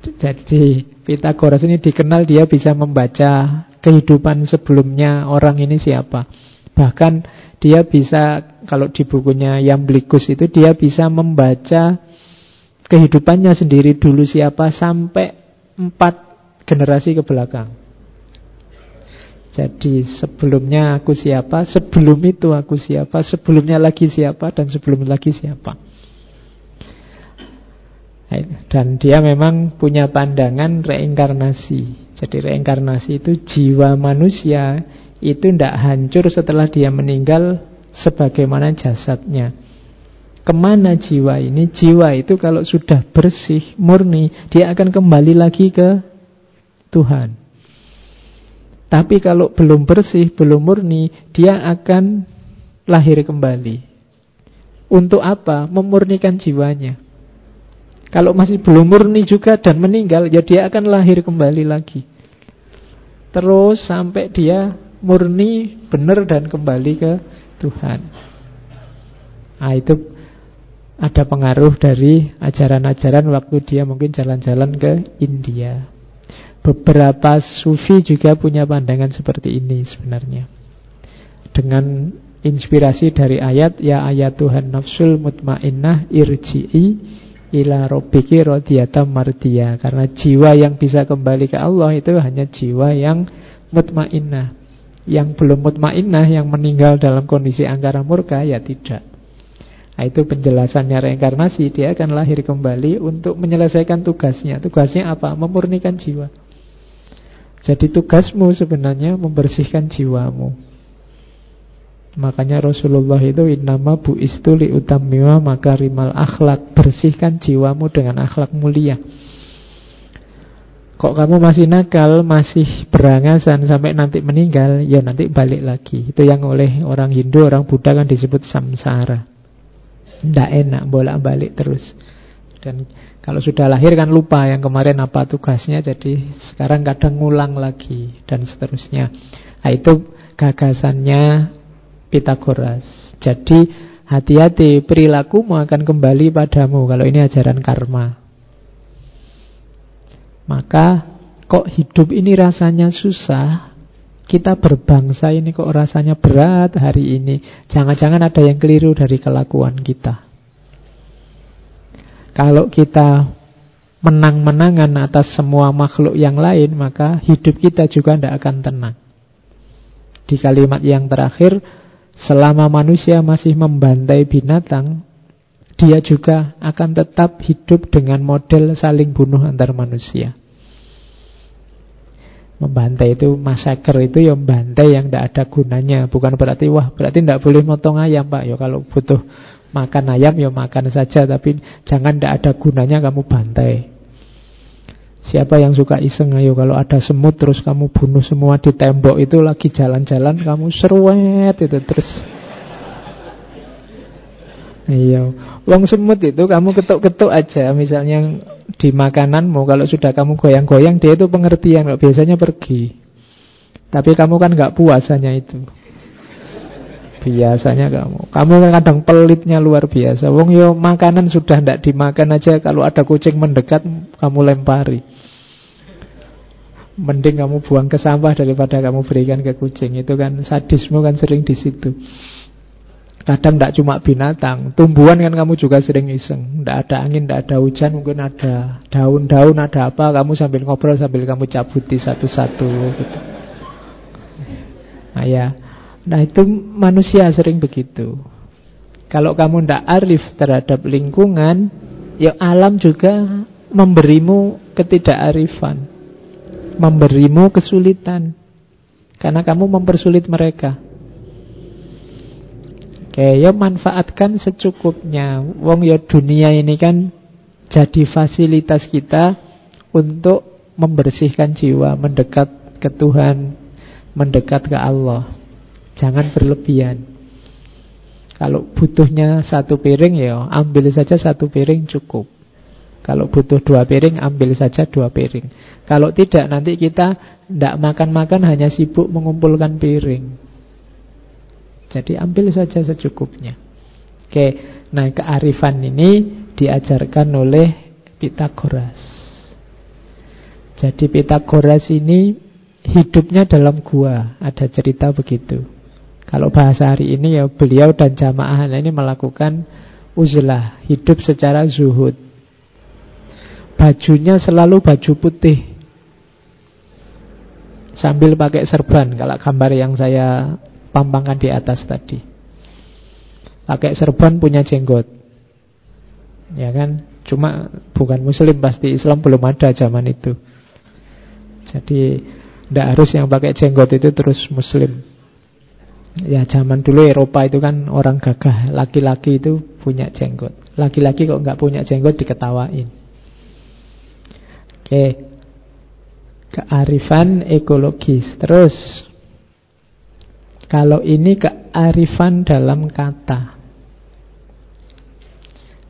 Jadi Pitagoras ini dikenal dia bisa membaca kehidupan sebelumnya orang ini siapa. Bahkan dia bisa, kalau di bukunya Yamblikus itu, dia bisa membaca kehidupannya sendiri dulu siapa sampai empat generasi ke belakang. Jadi sebelumnya aku siapa, sebelum itu aku siapa, sebelumnya lagi siapa, dan sebelum lagi siapa. Dan dia memang punya pandangan reinkarnasi. Jadi reinkarnasi itu jiwa manusia itu tidak hancur setelah dia meninggal sebagaimana jasadnya. Ke mana jiwa ini? Jiwa itu kalau sudah bersih, murni, dia akan kembali lagi ke Tuhan. Tapi kalau belum bersih, belum murni, dia akan lahir kembali. Untuk apa? Memurnikan jiwanya. Kalau masih belum murni juga dan meninggal, ya dia akan lahir kembali lagi. Terus sampai dia murni, benar dan kembali ke Tuhan. Nah itu ada pengaruh dari ajaran-ajaran waktu dia mungkin jalan-jalan ke India. Beberapa sufi juga punya pandangan seperti ini sebenarnya. Dengan inspirasi dari ayat ya ayat Tuhan nafsul mutmainnah irji'i ila robbiki rodiyata mardia karena jiwa yang bisa kembali ke Allah itu hanya jiwa yang mutmainnah yang belum mutmainnah yang meninggal dalam kondisi angkara murka ya tidak. Nah, itu penjelasannya reinkarnasi, dia akan lahir kembali untuk menyelesaikan tugasnya. Tugasnya apa? Memurnikan jiwa. Jadi tugasmu sebenarnya membersihkan jiwamu. Makanya Rasulullah itu innama bu istuli utamima makarimal akhlak. Bersihkan jiwamu dengan akhlak mulia. Kok kamu masih nakal, masih berangasan sampai nanti meninggal, ya nanti balik lagi. Itu yang oleh orang Hindu, orang Buddha kan disebut samsara. Tidak enak, bolak-balik terus. Dan kalau sudah lahir kan lupa yang kemarin apa tugasnya, jadi sekarang kadang ngulang lagi, dan seterusnya. Nah itu gagasannya Pitagoras. Jadi hati-hati, perilakumu akan kembali padamu kalau ini ajaran karma. Maka kok hidup ini rasanya susah kita berbangsa ini kok rasanya berat hari ini. Jangan-jangan ada yang keliru dari kelakuan kita. Kalau kita menang-menangan atas semua makhluk yang lain, maka hidup kita juga tidak akan tenang. Di kalimat yang terakhir, selama manusia masih membantai binatang, dia juga akan tetap hidup dengan model saling bunuh antar manusia. Membantai itu, masaker itu ya membantai yang tidak ada gunanya. Bukan berarti, wah berarti tidak boleh motong ayam pak. Ya kalau butuh makan ayam ya makan saja. Tapi jangan tidak ada gunanya kamu bantai. Siapa yang suka iseng ayo kalau ada semut terus kamu bunuh semua di tembok itu lagi jalan-jalan kamu seruet itu terus Iya, wong semut itu kamu ketuk-ketuk aja misalnya di makananmu kalau sudah kamu goyang-goyang dia itu pengertian kalau biasanya pergi. Tapi kamu kan nggak puasanya itu. Biasanya kamu. Kamu kan kadang pelitnya luar biasa. Wong yo makanan sudah ndak dimakan aja kalau ada kucing mendekat kamu lempari. Mending kamu buang ke sampah daripada kamu berikan ke kucing. Itu kan sadisme kan sering di situ. Kadang tidak cuma binatang, tumbuhan kan kamu juga sering iseng. Tidak ada angin, tidak ada hujan, mungkin ada daun-daun, ada apa, kamu sambil ngobrol sambil kamu cabuti satu-satu gitu. Nah ya, nah itu manusia sering begitu. Kalau kamu tidak arif terhadap lingkungan, ya alam juga memberimu ketidakarifan, memberimu kesulitan, karena kamu mempersulit mereka. Oke, ya manfaatkan secukupnya. Wong ya dunia ini kan jadi fasilitas kita untuk membersihkan jiwa, mendekat ke Tuhan, mendekat ke Allah. Jangan berlebihan. Kalau butuhnya satu piring ya ambil saja satu piring cukup. Kalau butuh dua piring ambil saja dua piring. Kalau tidak nanti kita tidak makan-makan hanya sibuk mengumpulkan piring. Jadi ambil saja secukupnya. Oke, nah kearifan ini diajarkan oleh Pitagoras. Jadi Pitagoras ini hidupnya dalam gua, ada cerita begitu. Kalau bahasa hari ini ya beliau dan jamaah ini melakukan uzlah, hidup secara zuhud. Bajunya selalu baju putih. Sambil pakai serban, kalau gambar yang saya pampangkan di atas tadi. Pakai serban punya jenggot. Ya kan? Cuma bukan muslim pasti Islam belum ada zaman itu. Jadi tidak harus yang pakai jenggot itu terus muslim. Ya zaman dulu Eropa itu kan orang gagah, laki-laki itu punya jenggot. Laki-laki kok nggak punya jenggot diketawain. Oke, kearifan ekologis. Terus kalau ini kearifan dalam kata.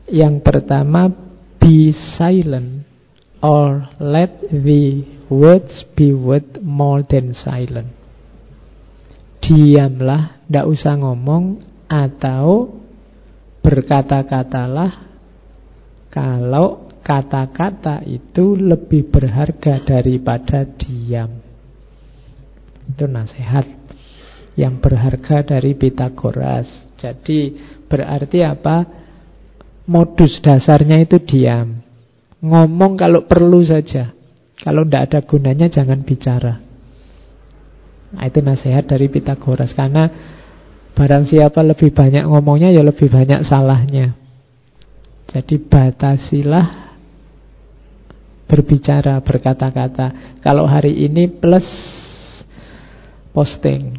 Yang pertama, be silent or let the words be word more than silent. Diamlah, tidak usah ngomong atau berkata-katalah kalau kata-kata itu lebih berharga daripada diam. Itu nasihat yang berharga dari Pitagoras. Jadi berarti apa? Modus dasarnya itu diam. Ngomong kalau perlu saja. Kalau tidak ada gunanya jangan bicara. Nah, itu nasihat dari Pitagoras karena barang siapa lebih banyak ngomongnya ya lebih banyak salahnya. Jadi batasilah berbicara, berkata-kata. Kalau hari ini plus posting,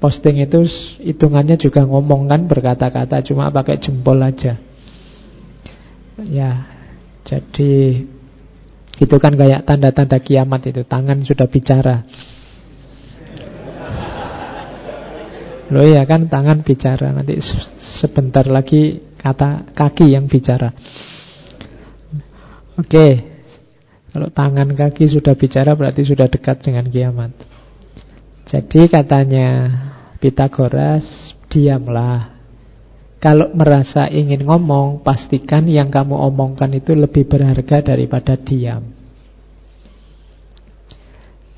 Posting itu hitungannya juga ngomong kan berkata-kata cuma pakai jempol aja. Ya, jadi itu kan kayak tanda-tanda kiamat itu tangan sudah bicara. Loh ya kan tangan bicara nanti sebentar lagi kata kaki yang bicara. Oke, kalau tangan kaki sudah bicara berarti sudah dekat dengan kiamat. Jadi katanya Pitagoras, diamlah. Kalau merasa ingin ngomong, pastikan yang kamu omongkan itu lebih berharga daripada diam.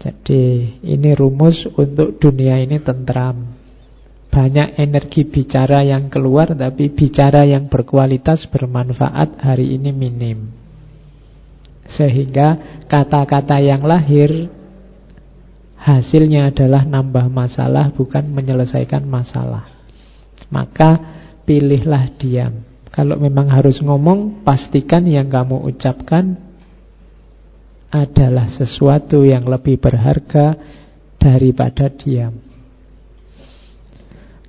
Jadi ini rumus untuk dunia ini tentram. Banyak energi bicara yang keluar Tapi bicara yang berkualitas Bermanfaat hari ini minim. Sehingga kata-kata yang lahir Hasilnya adalah nambah masalah Bukan menyelesaikan masalah. Maka pilihlah diam. Kalau memang harus ngomong Pastikan yang kamu ucapkan Adalah sesuatu yang lebih berharga Daripada diam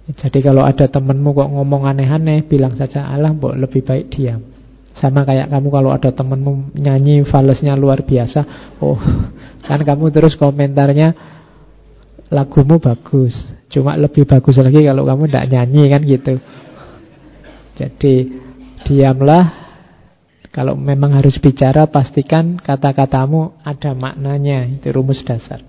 jadi kalau ada temenmu kok ngomong aneh-aneh, bilang saja Allah, mbok lebih baik diam. Sama kayak kamu kalau ada temenmu nyanyi falesnya luar biasa, oh kan kamu terus komentarnya lagumu bagus, cuma lebih bagus lagi kalau kamu tidak nyanyi kan gitu. Jadi diamlah. Kalau memang harus bicara, pastikan kata-katamu ada maknanya. Itu rumus dasar.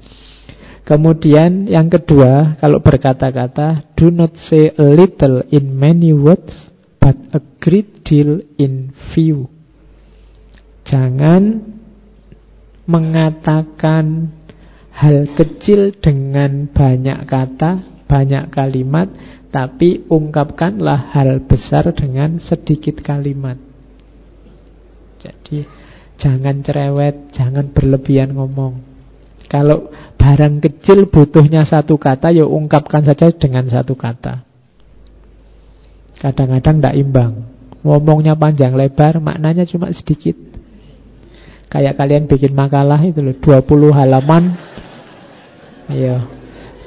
Kemudian yang kedua, kalau berkata-kata, do not say a little in many words, but a great deal in few. Jangan mengatakan hal kecil dengan banyak kata, banyak kalimat, tapi ungkapkanlah hal besar dengan sedikit kalimat. Jadi jangan cerewet, jangan berlebihan ngomong. Kalau barang kecil butuhnya satu kata, ya ungkapkan saja dengan satu kata. Kadang-kadang tidak imbang. Ngomongnya panjang lebar, maknanya cuma sedikit. Kayak kalian bikin makalah itu loh, 20 halaman. Iya.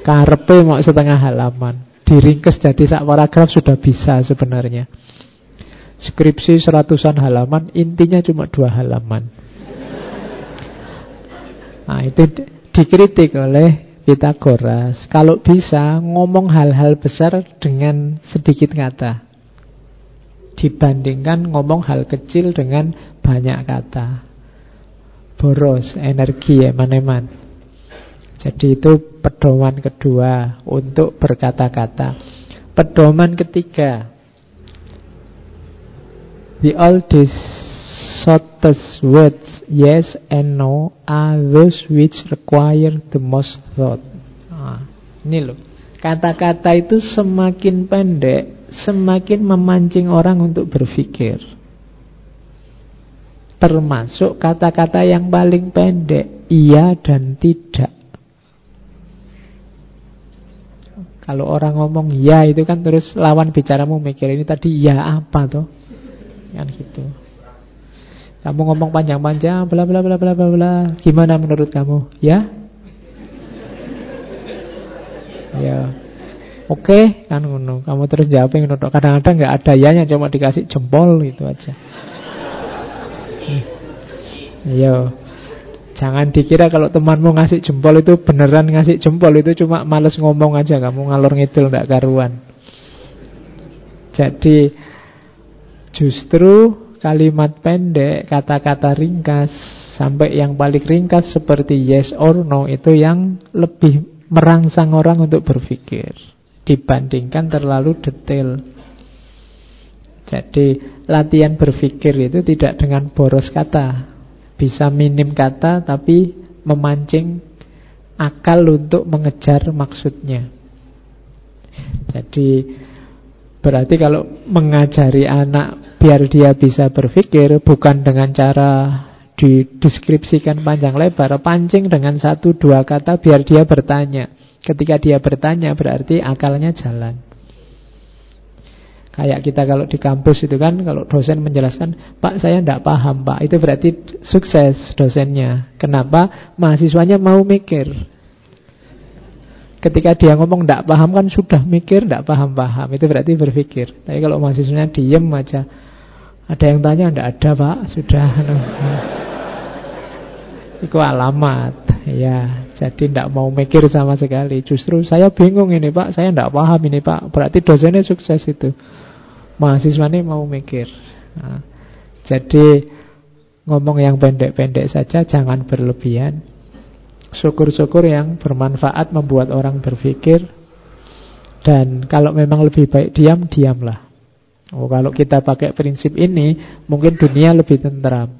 Karepe mau setengah halaman. Diringkes jadi sak paragraf sudah bisa sebenarnya. Skripsi seratusan halaman, intinya cuma dua halaman. Nah, itu dikritik oleh Pitagoras. Kalau bisa ngomong hal-hal besar dengan sedikit kata. Dibandingkan ngomong hal kecil dengan banyak kata. Boros, energi ya eman Jadi itu pedoman kedua untuk berkata-kata. Pedoman ketiga. The oldest shortest words yes and no are those which require the most thought. Nah, ini loh. Kata-kata itu semakin pendek, semakin memancing orang untuk berpikir. Termasuk kata-kata yang paling pendek, iya dan tidak. Kalau orang ngomong ya itu kan terus lawan bicaramu mikir ini tadi ya apa tuh? Kan gitu. Kamu ngomong panjang-panjang, bla bla bla bla bla bla. Gimana menurut kamu? Ya? Ya. Oke, okay, kan ngono. Kamu terus jawab yang ngono. Kadang-kadang nggak ada ya yang cuma dikasih jempol itu aja. Iya. Jangan dikira kalau temanmu ngasih jempol itu beneran ngasih jempol itu cuma males ngomong aja kamu ngalor ngidul nggak karuan. Jadi justru kalimat pendek, kata-kata ringkas, sampai yang paling ringkas seperti yes or no itu yang lebih merangsang orang untuk berpikir dibandingkan terlalu detail. Jadi latihan berpikir itu tidak dengan boros kata, bisa minim kata tapi memancing akal untuk mengejar maksudnya. Jadi berarti kalau mengajari anak biar dia bisa berpikir bukan dengan cara dideskripsikan panjang lebar, pancing dengan satu dua kata biar dia bertanya. Ketika dia bertanya berarti akalnya jalan. Kayak kita kalau di kampus itu kan kalau dosen menjelaskan, "Pak, saya tidak paham, Pak." Itu berarti sukses dosennya. Kenapa? Mahasiswanya mau mikir. Ketika dia ngomong tidak paham kan sudah mikir tidak paham-paham. Itu berarti berpikir. Tapi kalau mahasiswanya diem aja, ada yang tanya? Tidak ada pak. Sudah Itu alamat. Ya Jadi tidak mau mikir sama sekali. Justru saya bingung ini pak. Saya tidak paham ini pak. Berarti dosennya sukses itu. Mahasiswanya mau mikir. Nah, Jadi Ngomong yang pendek-pendek saja Jangan berlebihan. Syukur-syukur yang bermanfaat Membuat orang berpikir. Dan kalau memang lebih baik diam, diamlah Oh, kalau kita pakai prinsip ini, mungkin dunia lebih tentram.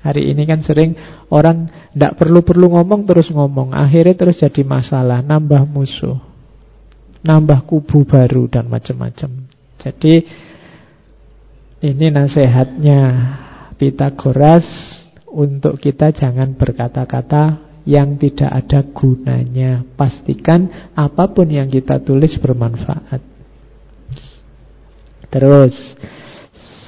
Hari ini kan sering orang tidak perlu-perlu ngomong terus ngomong. Akhirnya terus jadi masalah, nambah musuh. Nambah kubu baru dan macam-macam. Jadi ini nasihatnya Pitagoras untuk kita jangan berkata-kata yang tidak ada gunanya. Pastikan apa pun yang kita tulis bermanfaat. Terus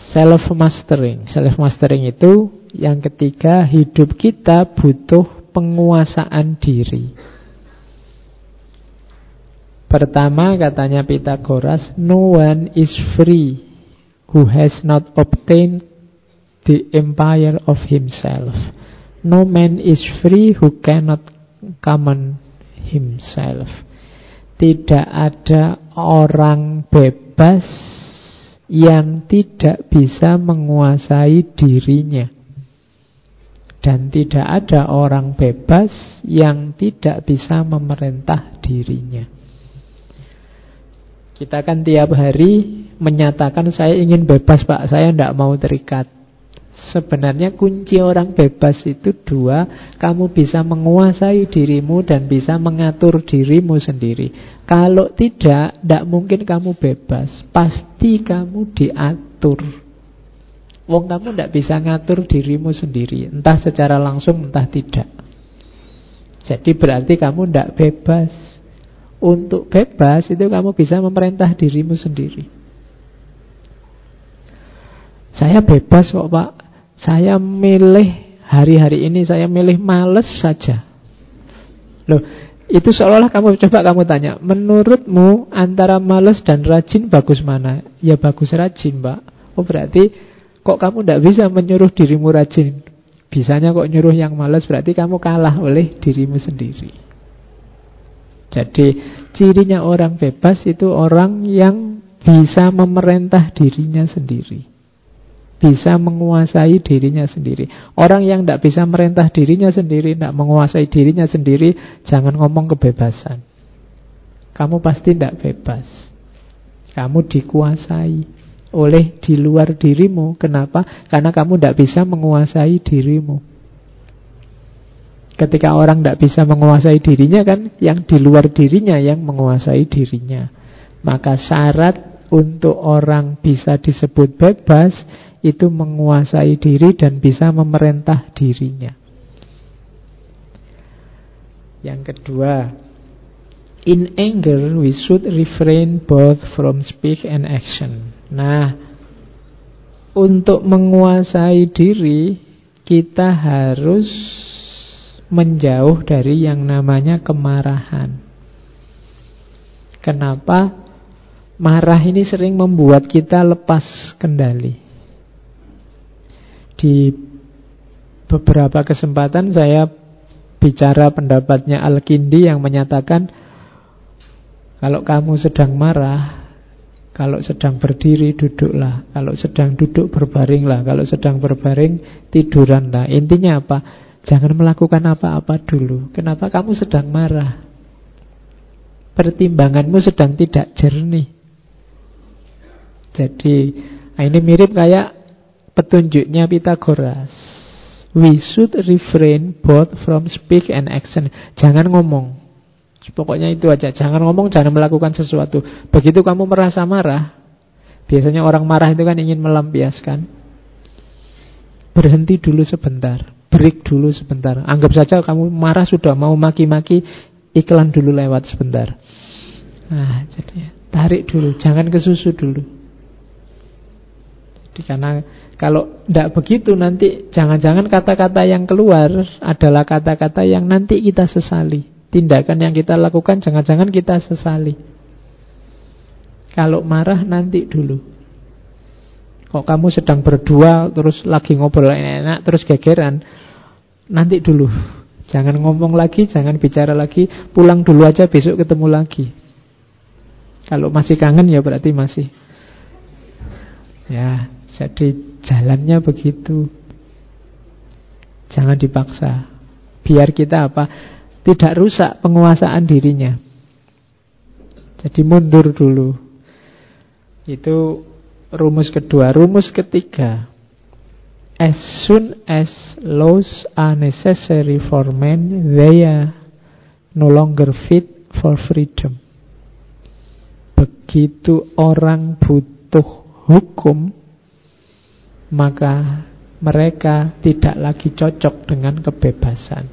self mastering. Self mastering itu yang ketiga, hidup kita butuh penguasaan diri. Pertama katanya Pitagoras, no one is free who has not obtained the empire of himself. No man is free who cannot command himself. Tidak ada orang bebas yang tidak bisa menguasai dirinya. Dan tidak ada orang bebas yang tidak bisa memerintah dirinya. Kita kan tiap hari menyatakan saya ingin bebas pak, saya tidak mau terikat. Sebenarnya kunci orang bebas itu dua Kamu bisa menguasai dirimu dan bisa mengatur dirimu sendiri. Kalau tidak, tidak mungkin kamu bebas. Pasti kamu diatur. Wong kamu tidak bisa ngatur dirimu sendiri. Entah secara langsung, entah tidak. Jadi berarti kamu tidak bebas. Untuk bebas itu kamu bisa memerintah dirimu sendiri. Saya bebas kok pak Saya milih hari-hari ini Saya milih males saja Loh itu seolah-olah kamu coba kamu tanya, menurutmu antara males dan rajin bagus mana? Ya bagus rajin, Mbak. Oh berarti Kok kamu tidak bisa menyuruh dirimu rajin? Bisanya kok nyuruh yang malas berarti kamu kalah oleh dirimu sendiri. Jadi cirinya orang bebas itu orang yang bisa memerintah dirinya sendiri. Bisa menguasai dirinya sendiri. Orang yang tidak bisa merintah dirinya sendiri, tidak menguasai dirinya sendiri, jangan ngomong kebebasan. Kamu pasti tidak bebas. Kamu dikuasai oleh di luar dirimu. Kenapa? Karena kamu tidak bisa menguasai dirimu. Ketika orang tidak bisa menguasai dirinya kan yang di luar dirinya yang menguasai dirinya. Maka syarat untuk orang bisa disebut bebas itu menguasai diri dan bisa memerintah dirinya. Yang kedua, in anger we should refrain both from speech and action. Nah, untuk menguasai diri, kita harus menjauh dari yang namanya kemarahan. Kenapa? Marah ini sering membuat kita lepas kendali. Di beberapa kesempatan saya bicara pendapatnya Al-Kindi yang menyatakan kalau kamu sedang marah, kalau sedang berdiri duduklah. Kalau sedang duduk berbaringlah. Kalau sedang berbaring tiduranlah Intinya apa? Jangan melakukan apa-apa dulu. Kenapa kamu sedang marah? Pertimbanganmu sedang tidak jernih. Jadi nah Ini mirip kayak Petunjuknya Pitagoras We should refrain both from speak and action Jangan ngomong Pokoknya itu aja. Jangan ngomong, jangan melakukan sesuatu. Begitu kamu merasa marah, biasanya orang marah itu kan ingin melampiaskan. Berhenti dulu sebentar, break dulu sebentar. Anggap saja kamu marah sudah mau maki-maki, iklan dulu lewat sebentar. Nah, jadi tarik dulu, jangan ke susu dulu. Jadi karena kalau tidak begitu nanti jangan-jangan kata-kata yang keluar adalah kata-kata yang nanti kita sesali tindakan yang kita lakukan jangan-jangan kita sesali. Kalau marah nanti dulu. Kok kamu sedang berdua terus lagi ngobrol enak terus gegeran, nanti dulu. Jangan ngomong lagi, jangan bicara lagi, pulang dulu aja besok ketemu lagi. Kalau masih kangen ya berarti masih. Ya, jadi jalannya begitu. Jangan dipaksa. Biar kita apa? tidak rusak penguasaan dirinya. Jadi mundur dulu. Itu rumus kedua. Rumus ketiga. As soon as laws are necessary for men, they are no longer fit for freedom. Begitu orang butuh hukum, maka mereka tidak lagi cocok dengan kebebasan.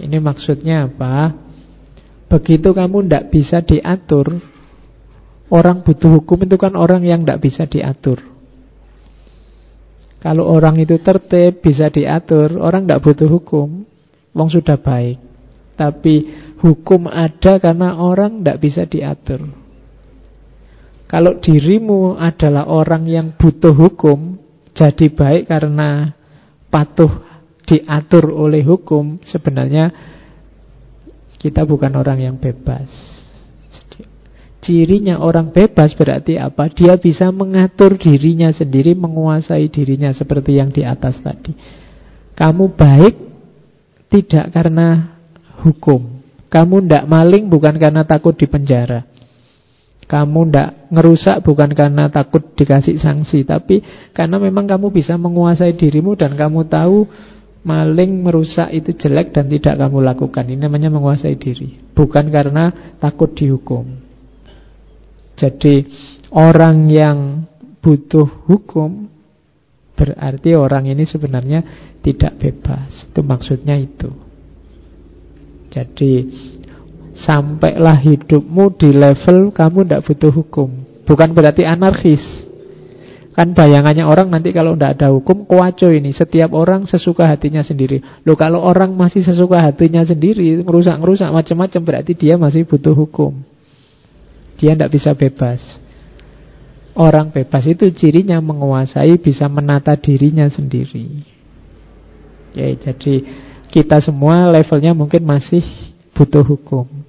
Ini maksudnya apa? Begitu kamu tidak bisa diatur, orang butuh hukum itu kan orang yang tidak bisa diatur. Kalau orang itu tertib, bisa diatur, orang tidak butuh hukum. Wong sudah baik. Tapi hukum ada karena orang tidak bisa diatur. Kalau dirimu adalah orang yang butuh hukum, jadi baik karena patuh diatur oleh hukum, sebenarnya kita bukan orang yang bebas. Cirinya orang bebas berarti apa? Dia bisa mengatur dirinya sendiri, menguasai dirinya seperti yang di atas tadi. Kamu baik tidak karena hukum. Kamu tidak maling bukan karena takut di penjara. Kamu tidak ngerusak bukan karena takut dikasih sanksi, tapi karena memang kamu bisa menguasai dirimu dan kamu tahu maling merusak itu jelek dan tidak kamu lakukan. Ini namanya menguasai diri, bukan karena takut dihukum. Jadi orang yang butuh hukum berarti orang ini sebenarnya tidak bebas. Itu maksudnya itu. Jadi sampailah hidupmu di level kamu tidak butuh hukum. Bukan berarti anarkis. Kan bayangannya orang nanti kalau tidak ada hukum kuaco ini. Setiap orang sesuka hatinya sendiri. Loh kalau orang masih sesuka hatinya sendiri, ngerusak-ngerusak macam-macam berarti dia masih butuh hukum. Dia tidak bisa bebas. Orang bebas itu cirinya menguasai, bisa menata dirinya sendiri. Ya, jadi kita semua levelnya mungkin masih butuh hukum.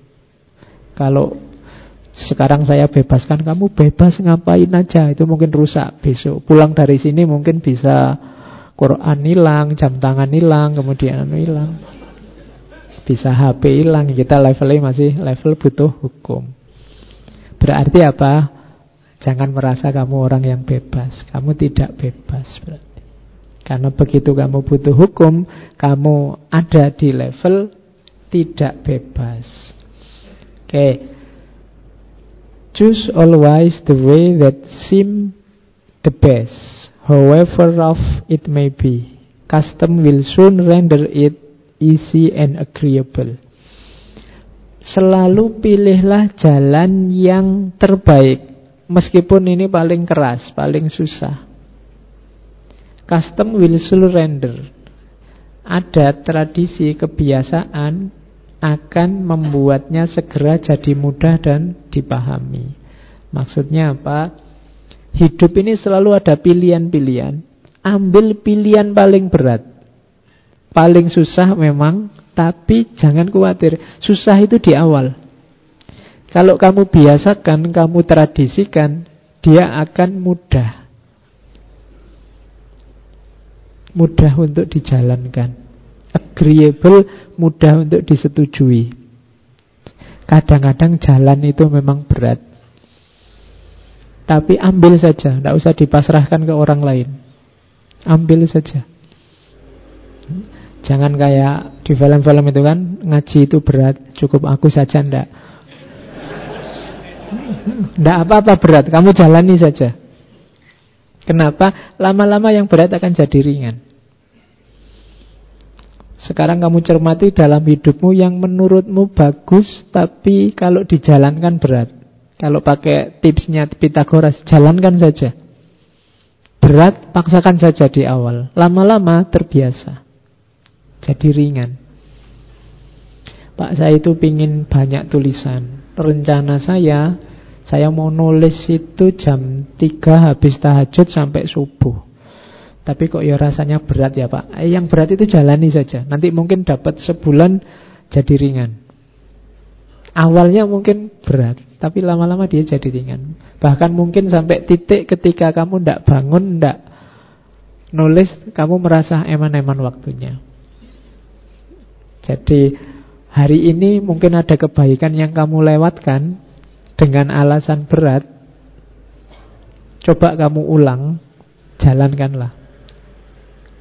Kalau sekarang saya bebaskan kamu bebas ngapain aja itu mungkin rusak besok pulang dari sini mungkin bisa Quran hilang jam tangan hilang kemudian anu hilang bisa HP hilang kita levelnya masih level butuh hukum Berarti apa? Jangan merasa kamu orang yang bebas. Kamu tidak bebas berarti. Karena begitu kamu butuh hukum, kamu ada di level tidak bebas. Okay. Choose always the way that seem the best, however rough it may be. Custom will soon render it easy and agreeable. Selalu pilihlah jalan yang terbaik Meskipun ini paling keras, paling susah Custom will surrender Ada tradisi kebiasaan Akan membuatnya segera jadi mudah dan dipahami Maksudnya apa? Hidup ini selalu ada pilihan-pilihan Ambil pilihan paling berat Paling susah memang tapi jangan khawatir, susah itu di awal. Kalau kamu biasakan, kamu tradisikan, dia akan mudah. Mudah untuk dijalankan. Agreeable, mudah untuk disetujui. Kadang-kadang jalan itu memang berat. Tapi ambil saja, tidak usah dipasrahkan ke orang lain. Ambil saja. Jangan kayak di film-film itu kan Ngaji itu berat, cukup aku saja ndak Ndak apa-apa berat, kamu jalani saja Kenapa? Lama-lama yang berat akan jadi ringan Sekarang kamu cermati dalam hidupmu yang menurutmu bagus Tapi kalau dijalankan berat Kalau pakai tipsnya Pitagoras, jalankan saja Berat, paksakan saja di awal Lama-lama terbiasa jadi ringan. Pak saya itu pingin banyak tulisan. Rencana saya, saya mau nulis itu jam 3 habis tahajud sampai subuh. Tapi kok ya rasanya berat ya Pak. Eh, yang berat itu jalani saja. Nanti mungkin dapat sebulan jadi ringan. Awalnya mungkin berat, tapi lama-lama dia jadi ringan. Bahkan mungkin sampai titik ketika kamu tidak bangun, tidak nulis, kamu merasa eman-eman waktunya. Jadi hari ini mungkin ada kebaikan yang kamu lewatkan dengan alasan berat. Coba kamu ulang jalankanlah.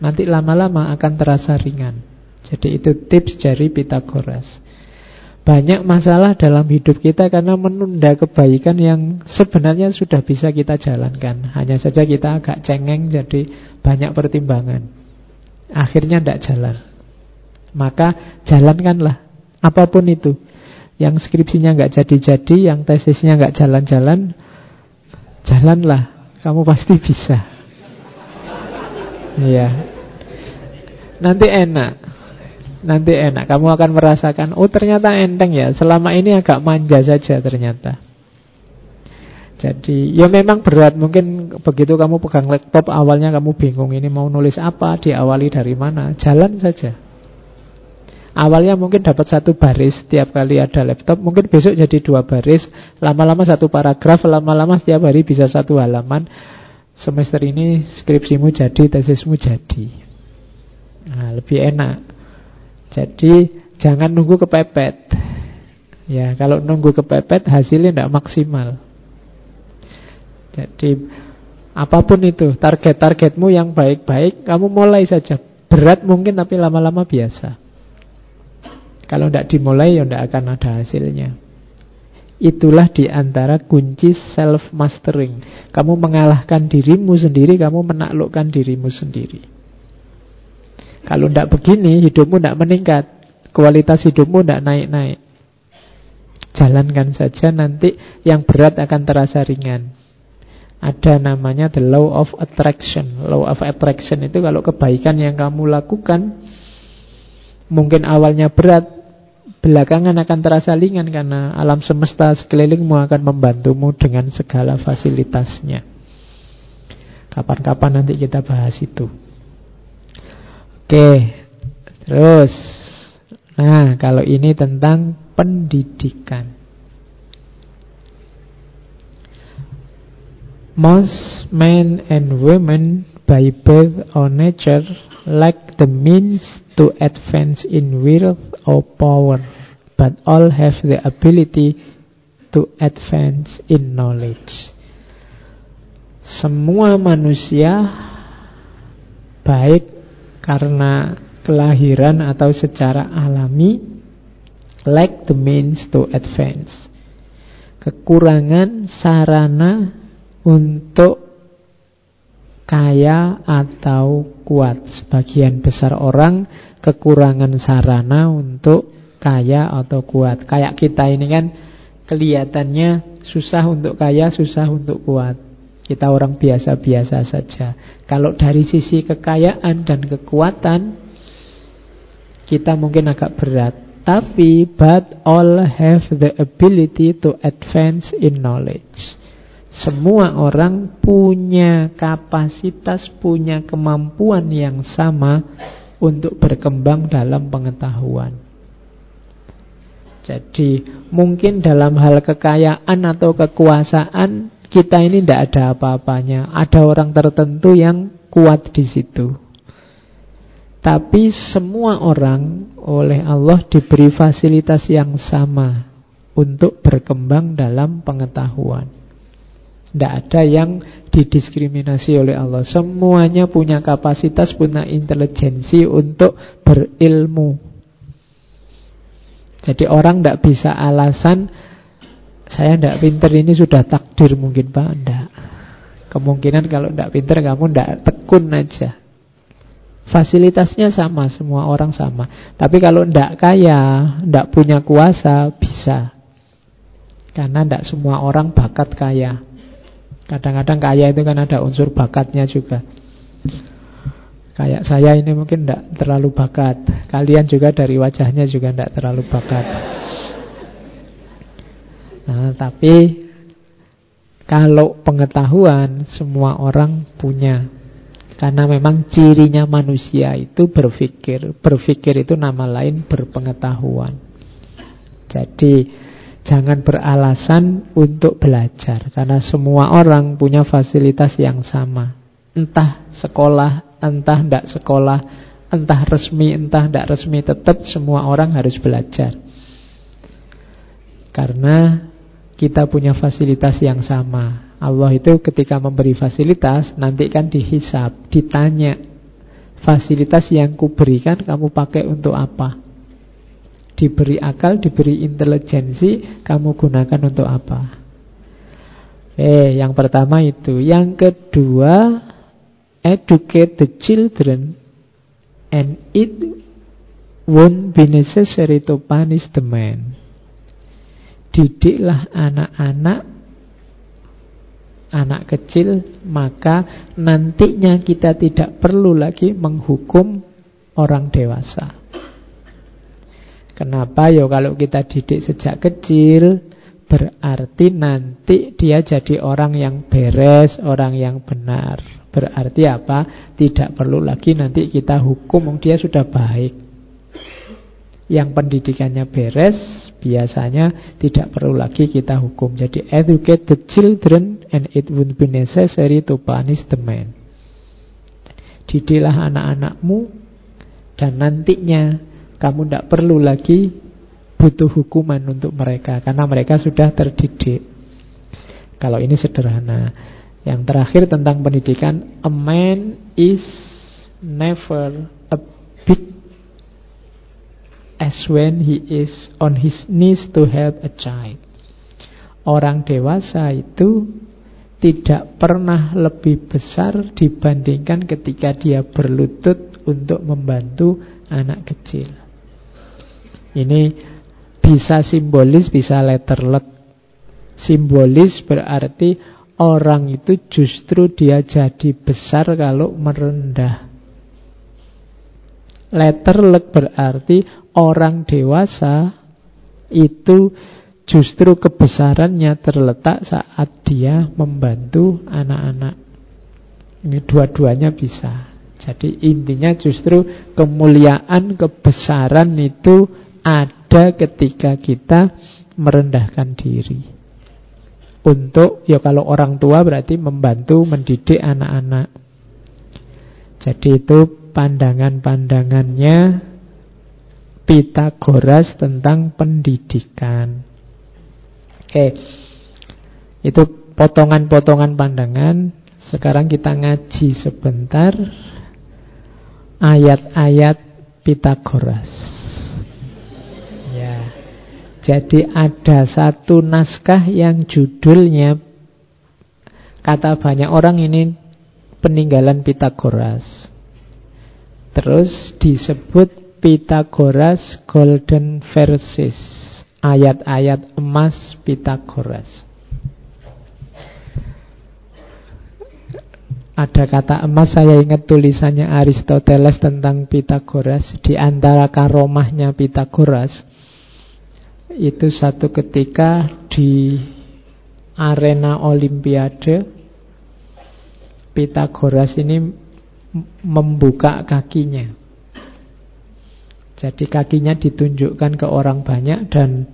Nanti lama-lama akan terasa ringan. Jadi itu tips dari Pitagoras. Banyak masalah dalam hidup kita karena menunda kebaikan yang sebenarnya sudah bisa kita jalankan. Hanya saja kita agak cengeng jadi banyak pertimbangan. Akhirnya tidak jalan. Maka jalankanlah apa pun itu. Yang skripsinya nggak jadi-jadi, yang tesisnya nggak jalan-jalan, jalanlah. Kamu pasti bisa. Iya. Nanti enak. Nanti enak, kamu akan merasakan Oh ternyata enteng ya, selama ini agak manja saja ternyata. Jadi ya memang berat. Mungkin begitu kamu pegang laptop Awalnya kamu bingung ini mau nulis apa Diawali dari mana, jalan saja. Awalnya mungkin dapat satu baris Setiap kali ada laptop. Mungkin besok jadi dua baris. Lama-lama satu paragraf Lama-lama setiap hari bisa satu halaman Semester ini skripsimu jadi Tesismu jadi Nah, lebih enak jadi jangan nunggu kepepet. Ya, kalau nunggu kepepet hasilnya tidak maksimal. Jadi apa pun itu target-targetmu yang baik-baik, kamu mulai saja. Berat mungkin tapi lama-lama biasa. Kalau tidak dimulai ya tidak akan ada hasilnya. Itulah di antara kunci self-mastering. Kamu mengalahkan dirimu sendiri, kamu menaklukkan dirimu sendiri. Kalau tidak begini, hidupmu tidak meningkat. Kualitas hidupmu tidak naik-naik. Jalankan saja nanti yang berat akan terasa ringan. Ada namanya the law of attraction. Law of attraction itu kalau kebaikan yang kamu lakukan mungkin awalnya berat, belakangan akan terasa ringan karena alam semesta sekelilingmu akan membantumu dengan segala fasilitasnya. Kapan-kapan nanti kita bahas itu. Oke, terus. Nah, kalau ini tentang pendidikan. Most men and women by birth or nature lack the means to advance in wealth or power, but all have the ability to advance in knowledge. Semua manusia baik karena kelahiran atau secara alami lack the means to advance. Kekurangan sarana untuk kaya atau kuat. Sebagian besar orang kekurangan sarana untuk kaya atau kuat. Kayak kita ini kan kelihatannya susah untuk kaya, susah untuk kuat. Kita orang biasa-biasa saja. Kalau dari sisi kekayaan dan kekuatan, kita mungkin agak berat. Tapi, but all have the ability to advance in knowledge. Semua orang punya kapasitas, punya kemampuan yang sama untuk berkembang dalam pengetahuan. Jadi, mungkin dalam hal kekayaan atau kekuasaan kita ini tidak ada apa-apanya. Ada orang tertentu yang kuat di situ. Tapi semua orang oleh Allah diberi fasilitas yang sama untuk berkembang dalam pengetahuan. Tidak ada yang didiskriminasi oleh Allah. Semuanya punya kapasitas, punya intelijensi untuk berilmu. Jadi orang tidak bisa alasan saya tidak pinter ini sudah takdir mungkin Pak. Tidak. Kemungkinan kalau tidak pinter kamu tidak tekun aja. Fasilitasnya sama, semua orang sama. Tapi kalau tidak kaya, tidak punya kuasa, bisa. Karena tidak semua orang bakat kaya Kadang-kadang kaya itu kan ada unsur bakatnya juga Kayak saya ini mungkin tidak terlalu bakat Kalian juga dari wajahnya juga tidak terlalu bakat Nah, tapi kalau pengetahuan semua orang punya. Karena memang cirinya manusia itu berpikir. Berpikir itu nama lain berpengetahuan. Jadi jangan beralasan untuk belajar. Karena semua orang punya fasilitas yang sama. Entah sekolah, entah tidak sekolah, entah resmi, entah tidak resmi. Tetap semua orang harus belajar. Karena kita punya fasilitas yang sama. Allah itu ketika memberi fasilitas nanti kan dihisap, ditanya fasilitas yang kuberikan kamu pakai untuk apa? Diberi akal, diberi intelijensi, kamu gunakan untuk apa? Eh, yang pertama itu. Yang kedua, educate the children and it won't be necessary to punish the man. Didiklah anak-anak anak kecil, maka nantinya kita tidak perlu lagi menghukum orang dewasa. Kenapa? Ya kalau kita didik sejak kecil, berarti nanti dia jadi orang yang beres, orang yang benar. Berarti apa? Tidak perlu lagi nanti kita hukum, dia sudah baik yang pendidikannya beres biasanya tidak perlu lagi kita hukum. Jadi educate the children and it would be necessary to punish the man. Didilah anak-anakmu dan nantinya kamu tidak perlu lagi butuh hukuman untuk mereka karena mereka sudah terdidik. Kalau ini sederhana. Yang terakhir tentang pendidikan, a man is never a big as when he is on his knees to help a child. Orang dewasa itu tidak pernah lebih besar dibandingkan ketika dia berlutut untuk membantu anak kecil. Ini bisa simbolis, bisa letterlet. Simbolis berarti orang itu justru dia jadi besar kalau merendah. Letterlet berarti orang dewasa itu justru kebesarannya terletak saat dia membantu anak-anak. Ini dua-duanya bisa. Jadi intinya justru kemuliaan, kebesaran itu ada ketika kita merendahkan diri. Untuk, ya kalau orang tua berarti membantu mendidik anak-anak. Jadi itu pandangan-pandangannya Pitagoras tentang pendidikan. Oke, itu potongan-potongan pandangan. Sekarang kita ngaji sebentar ayat-ayat Pitagoras. Jadi ada satu naskah yang judulnya kata banyak orang ini peninggalan Pitagoras. Terus disebut Pitagoras Golden Verses Ayat-ayat emas Pitagoras Ada kata emas saya ingat tulisannya Aristoteles tentang Pitagoras Di antara karomahnya Pitagoras Itu satu ketika di arena olimpiade Pitagoras ini membuka kakinya jadi kakinya ditunjukkan ke orang banyak dan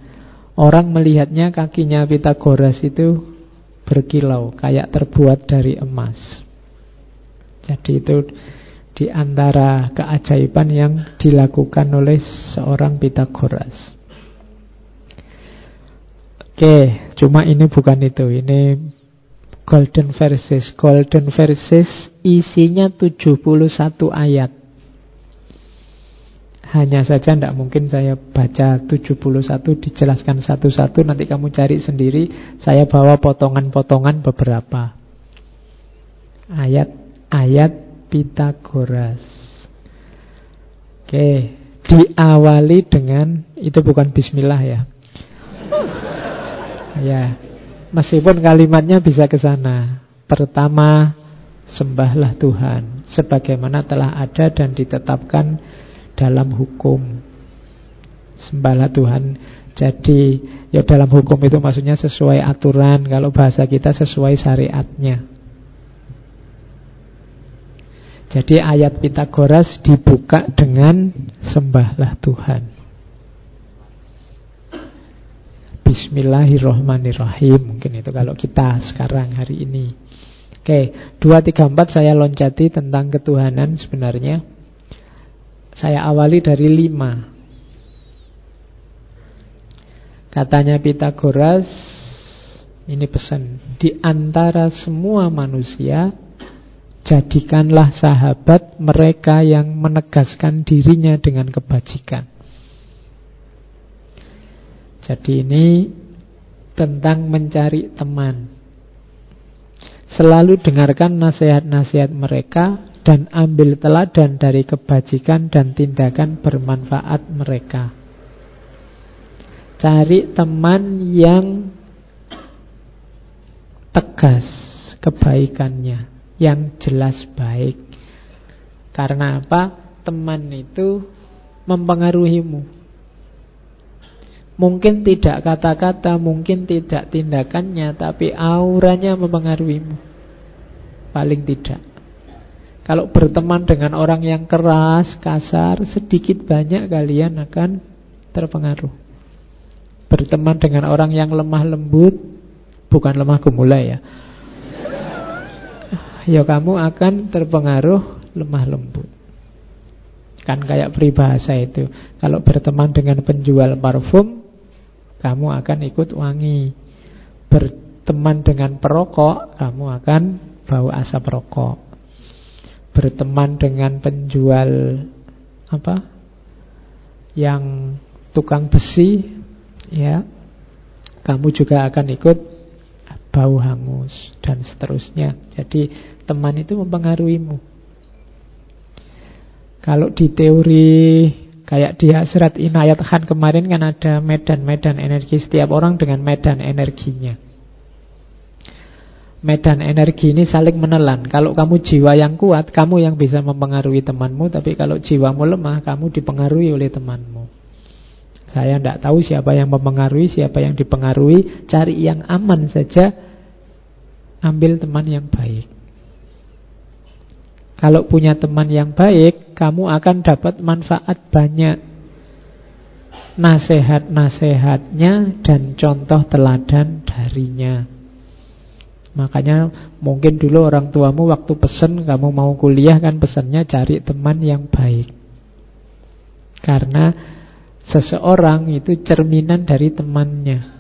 orang melihatnya kakinya Pitagoras itu berkilau, kayak terbuat dari emas. Jadi itu di antara keajaiban yang dilakukan oleh seorang Pitagoras. Oke, cuma ini bukan itu. Ini Golden Verses. Golden Verses isinya 71 ayat. Hanya saja tidak mungkin saya baca 71 dijelaskan satu-satu Nanti kamu cari sendiri Saya bawa potongan-potongan beberapa Ayat-ayat Pitagoras Oke Diawali dengan Itu bukan bismillah ya Ya Meskipun kalimatnya bisa ke sana Pertama Sembahlah Tuhan Sebagaimana telah ada dan ditetapkan dalam hukum. Sembahlah Tuhan. Jadi ya dalam hukum itu maksudnya sesuai aturan, kalau bahasa kita sesuai syariatnya. Jadi ayat Pitagoras dibuka dengan sembahlah Tuhan. Bismillahirrohmanirrohim Mungkin itu kalau kita sekarang hari ini Oke, 234 saya loncati tentang ketuhanan sebenarnya saya awali dari lima. Katanya Pitagoras, Ini pesan di antara semua manusia jadikanlah sahabat mereka yang menegaskan dirinya dengan kebajikan. Jadi ini tentang mencari teman. Selalu dengarkan nasihat-nasihat mereka dan ambil teladan dari kebajikan dan tindakan bermanfaat mereka. Cari teman yang tegas kebaikannya yang jelas baik. Karena apa? Teman itu mempengaruhimu. Mungkin tidak kata-kata, mungkin tidak tindakannya, tapi auranya mempengaruhimu. Paling tidak. Kalau berteman dengan orang yang keras, kasar, sedikit banyak kalian akan terpengaruh. Berteman dengan orang yang lemah lembut, bukan lemah gemulai ya. Ya kamu akan terpengaruh lemah lembut. Kan kayak peribahasa itu. Kalau berteman dengan penjual parfum, kamu akan ikut wangi. Berteman dengan perokok, kamu akan bau asap rokok. Berteman dengan penjual apa? Yang tukang besi, ya, kamu juga akan ikut bau hangus, dan seterusnya. Jadi teman itu mempengaruhimu. Kalau di teori kayak di Hasrat Inayat Khan kemarin kan ada medan-medan energi setiap orang dengan medan energinya. Medan energi ini saling menelan. Kalau kamu jiwa yang kuat, kamu yang bisa mempengaruhi temanmu. Tapi kalau jiwamu lemah, kamu dipengaruhi oleh temanmu. Saya tidak tahu siapa yang mempengaruhi, siapa yang dipengaruhi. Cari yang aman saja ambil teman yang baik. Kalau punya teman yang baik, kamu akan dapat manfaat banyak. Nasihat-nasihatnya dan contoh teladan darinya. Makanya mungkin dulu orang tuamu waktu pesen kamu mau kuliah kan pesannya cari teman yang baik. Karena seseorang itu cerminan dari temannya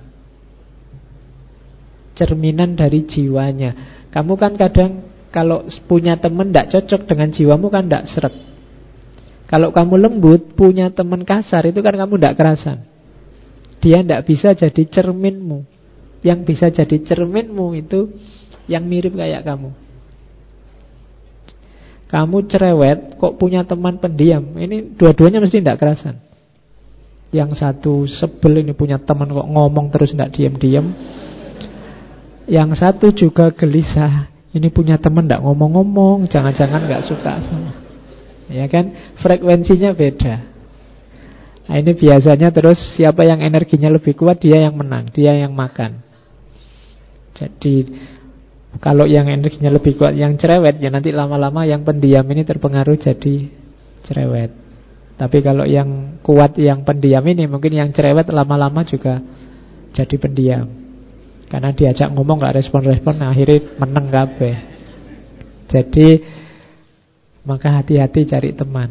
cerminan dari jiwanya. Kamu kan kadang kalau punya teman tidak cocok dengan jiwamu kan tidak seret. Kalau kamu lembut, punya teman kasar itu kan kamu tidak kerasan. Dia tidak bisa jadi cerminmu. Yang bisa jadi cerminmu itu yang mirip kayak kamu. Kamu cerewet, kok punya teman pendiam. Ini dua-duanya mesti tidak kerasan. Yang satu sebel ini punya teman kok ngomong terus tidak diam-diam. Yang satu juga gelisah. Ini punya teman tidak ngomong-ngomong, jangan-jangan nggak suka sama. Ya kan? Frekuensinya beda. Nah, ini biasanya terus siapa yang energinya lebih kuat dia yang menang, dia yang makan. Jadi kalau yang energinya lebih kuat yang cerewet ya nanti lama-lama yang pendiam ini terpengaruh jadi cerewet. Tapi kalau yang kuat yang pendiam ini mungkin yang cerewet lama-lama juga jadi pendiam. Karena diajak ngomong gak respon-respon nah akhirnya menang kabeh. Jadi maka hati-hati cari teman.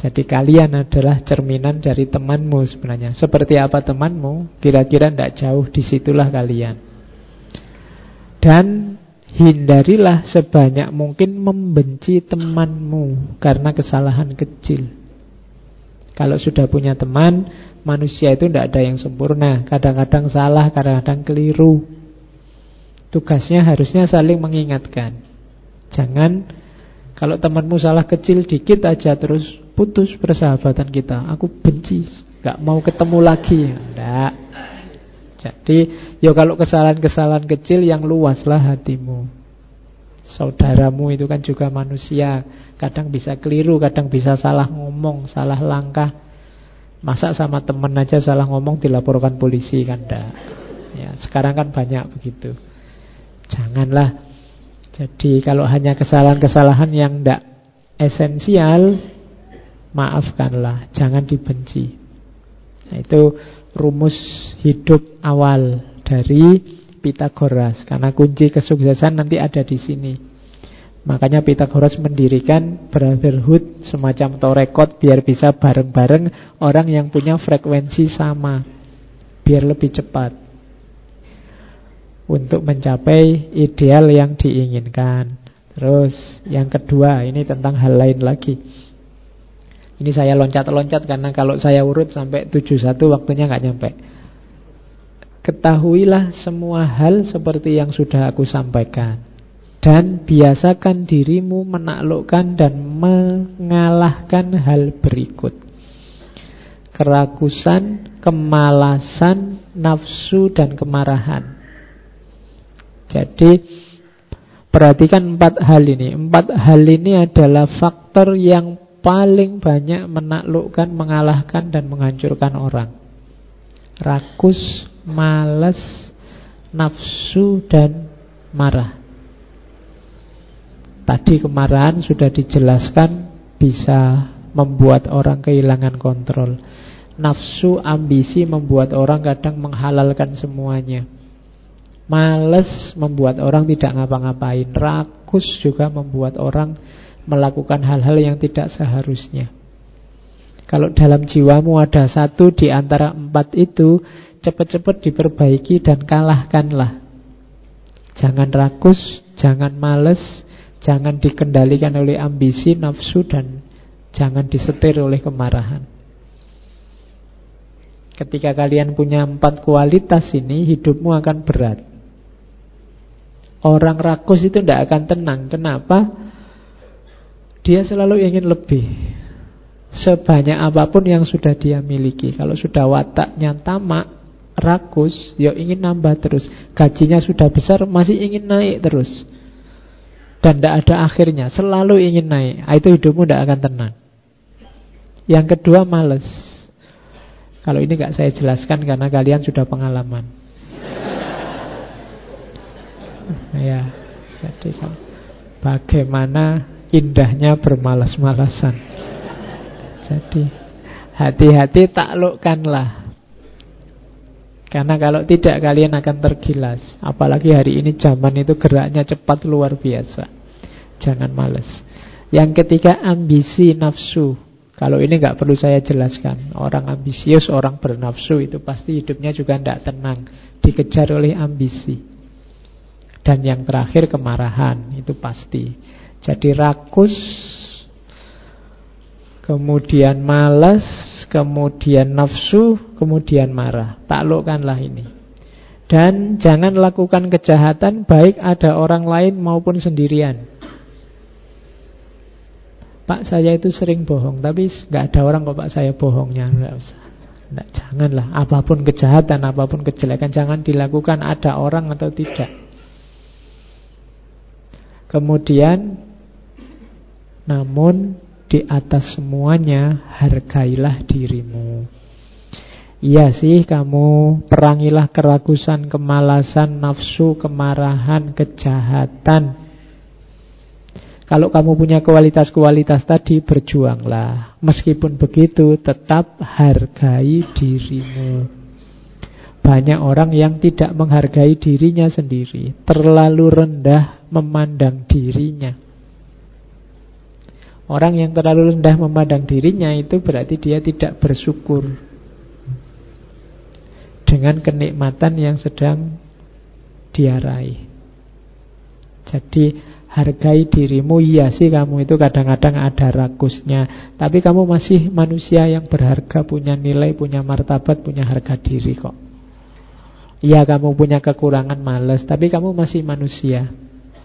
Jadi kalian adalah cerminan dari temanmu sebenarnya. Seperti apa temanmu, kira-kira tidak jauh di situlah kalian. Dan hindarilah sebanyak mungkin membenci temanmu karena kesalahan kecil. Kalau sudah punya teman, Manusia itu tidak ada yang sempurna. Kadang-kadang salah, kadang-kadang keliru. Tugasnya harusnya saling mengingatkan. Jangan Kalau temanmu salah kecil dikit aja Terus putus persahabatan kita. Aku benci, gak mau ketemu lagi. Tidak Jadi ya kalau kesalahan-kesalahan kecil Yang luaslah hatimu. Saudaramu itu kan juga manusia. Kadang bisa keliru, kadang bisa salah ngomong Salah langkah Masa sama temen aja salah ngomong dilaporkan polisi kan enggak. Ya, sekarang kan banyak begitu. Janganlah. Jadi kalau hanya kesalahan-kesalahan yang tidak esensial, maafkanlah, jangan dibenci. Nah, itu rumus hidup awal dari Pitagoras karena kunci kesuksesan nanti ada di sini. Makanya Pitagoras mendirikan brotherhood semacam torekot biar bisa bareng-bareng orang yang punya frekuensi sama. Biar lebih cepat. untuk mencapai ideal yang diinginkan. Terus yang kedua ini tentang hal lain lagi. Ini saya loncat-loncat karena kalau saya urut sampai 71 waktunya nggak nyampe. Ketahuilah semua hal seperti yang sudah aku sampaikan. Dan biasakan dirimu menaklukkan dan mengalahkan hal berikut. Kerakusan, kemalasan, nafsu, dan kemarahan. Jadi perhatikan empat hal ini. Empat hal ini adalah faktor yang paling banyak menaklukkan, mengalahkan dan menghancurkan orang. Rakus, malas, nafsu dan marah. Tadi kemarahan sudah dijelaskan bisa membuat orang kehilangan kontrol. Nafsu, ambisi membuat orang kadang menghalalkan semuanya. Males membuat orang tidak ngapa-ngapain. Rakus juga membuat orang melakukan hal-hal yang tidak seharusnya. Kalau dalam jiwamu ada satu di antara empat itu, cepat-cepat diperbaiki dan kalahkanlah. Jangan rakus, jangan males, jangan dikendalikan oleh ambisi, nafsu, dan jangan disetir oleh kemarahan. Ketika kalian punya empat kualitas ini, hidupmu akan berat. Orang rakus itu tidak akan tenang. Kenapa? Dia selalu ingin lebih Sebanyak apa pun yang sudah dia miliki Kalau sudah wataknya tamak Rakus Ya ingin nambah terus Gajinya sudah besar Masih ingin naik terus Dan tidak ada akhirnya. Selalu ingin naik. Ah, Itu hidupmu tidak akan tenang. Yang kedua males. Kalau ini nggak saya jelaskan Karena kalian sudah pengalaman. Ya Jadi Bagaimana indahnya bermalas-malasan. Jadi hati-hati taklukkanlah. Karena kalau tidak kalian akan tergilas. Apalagi hari ini zaman itu geraknya cepat luar biasa. Jangan males. Yang ketiga ambisi nafsu. Kalau ini nggak perlu saya jelaskan. Orang ambisius, orang bernafsu itu pasti hidupnya juga tidak tenang. Dikejar oleh ambisi. Dan yang terakhir kemarahan, itu pasti. Jadi rakus Kemudian malas Kemudian nafsu Kemudian marah. Taklukkanlah ini. Dan jangan lakukan kejahatan Baik ada orang lain maupun sendirian. Pak saya itu sering bohong Tapi nggak ada orang kok pak saya bohongnya. Nggak usah. Nggak, Janganlah. Apa pun kejahatan Apa pun kejelekan Jangan dilakukan ada orang atau tidak. Kemudian namun di atas semuanya hargailah dirimu. Iya sih kamu perangilah keragusan, kemalasan, nafsu, kemarahan, kejahatan. Kalau kamu punya kualitas-kualitas tadi berjuanglah. Meskipun begitu tetap hargai dirimu. Banyak orang yang tidak menghargai dirinya sendiri Terlalu rendah memandang dirinya Orang yang terlalu rendah memandang dirinya itu berarti dia tidak bersyukur dengan kenikmatan yang sedang dia raih. Jadi hargai dirimu, iya sih kamu itu kadang-kadang ada rakusnya, tapi kamu masih manusia yang berharga, punya nilai, punya martabat, punya harga diri kok. Iya kamu punya kekurangan males, tapi kamu masih manusia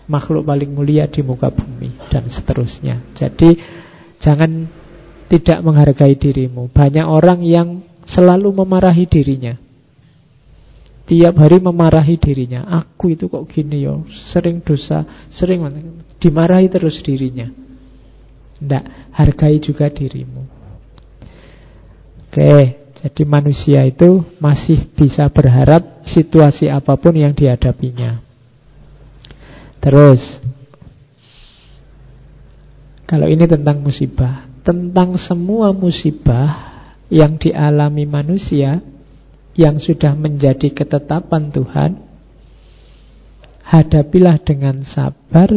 makhluk paling mulia di muka bumi dan seterusnya. Jadi jangan tidak menghargai dirimu. Banyak orang yang selalu memarahi dirinya. Tiap hari memarahi dirinya. Aku itu kok gini yo, sering dosa, sering dimarahi terus dirinya. Tidak, hargai juga dirimu. Oke, jadi manusia itu masih bisa berharap situasi apa pun yang dihadapinya. Terus. Kalau ini tentang musibah. Tentang semua musibah Yang dialami manusia Yang sudah menjadi ketetapan Tuhan Hadapilah dengan sabar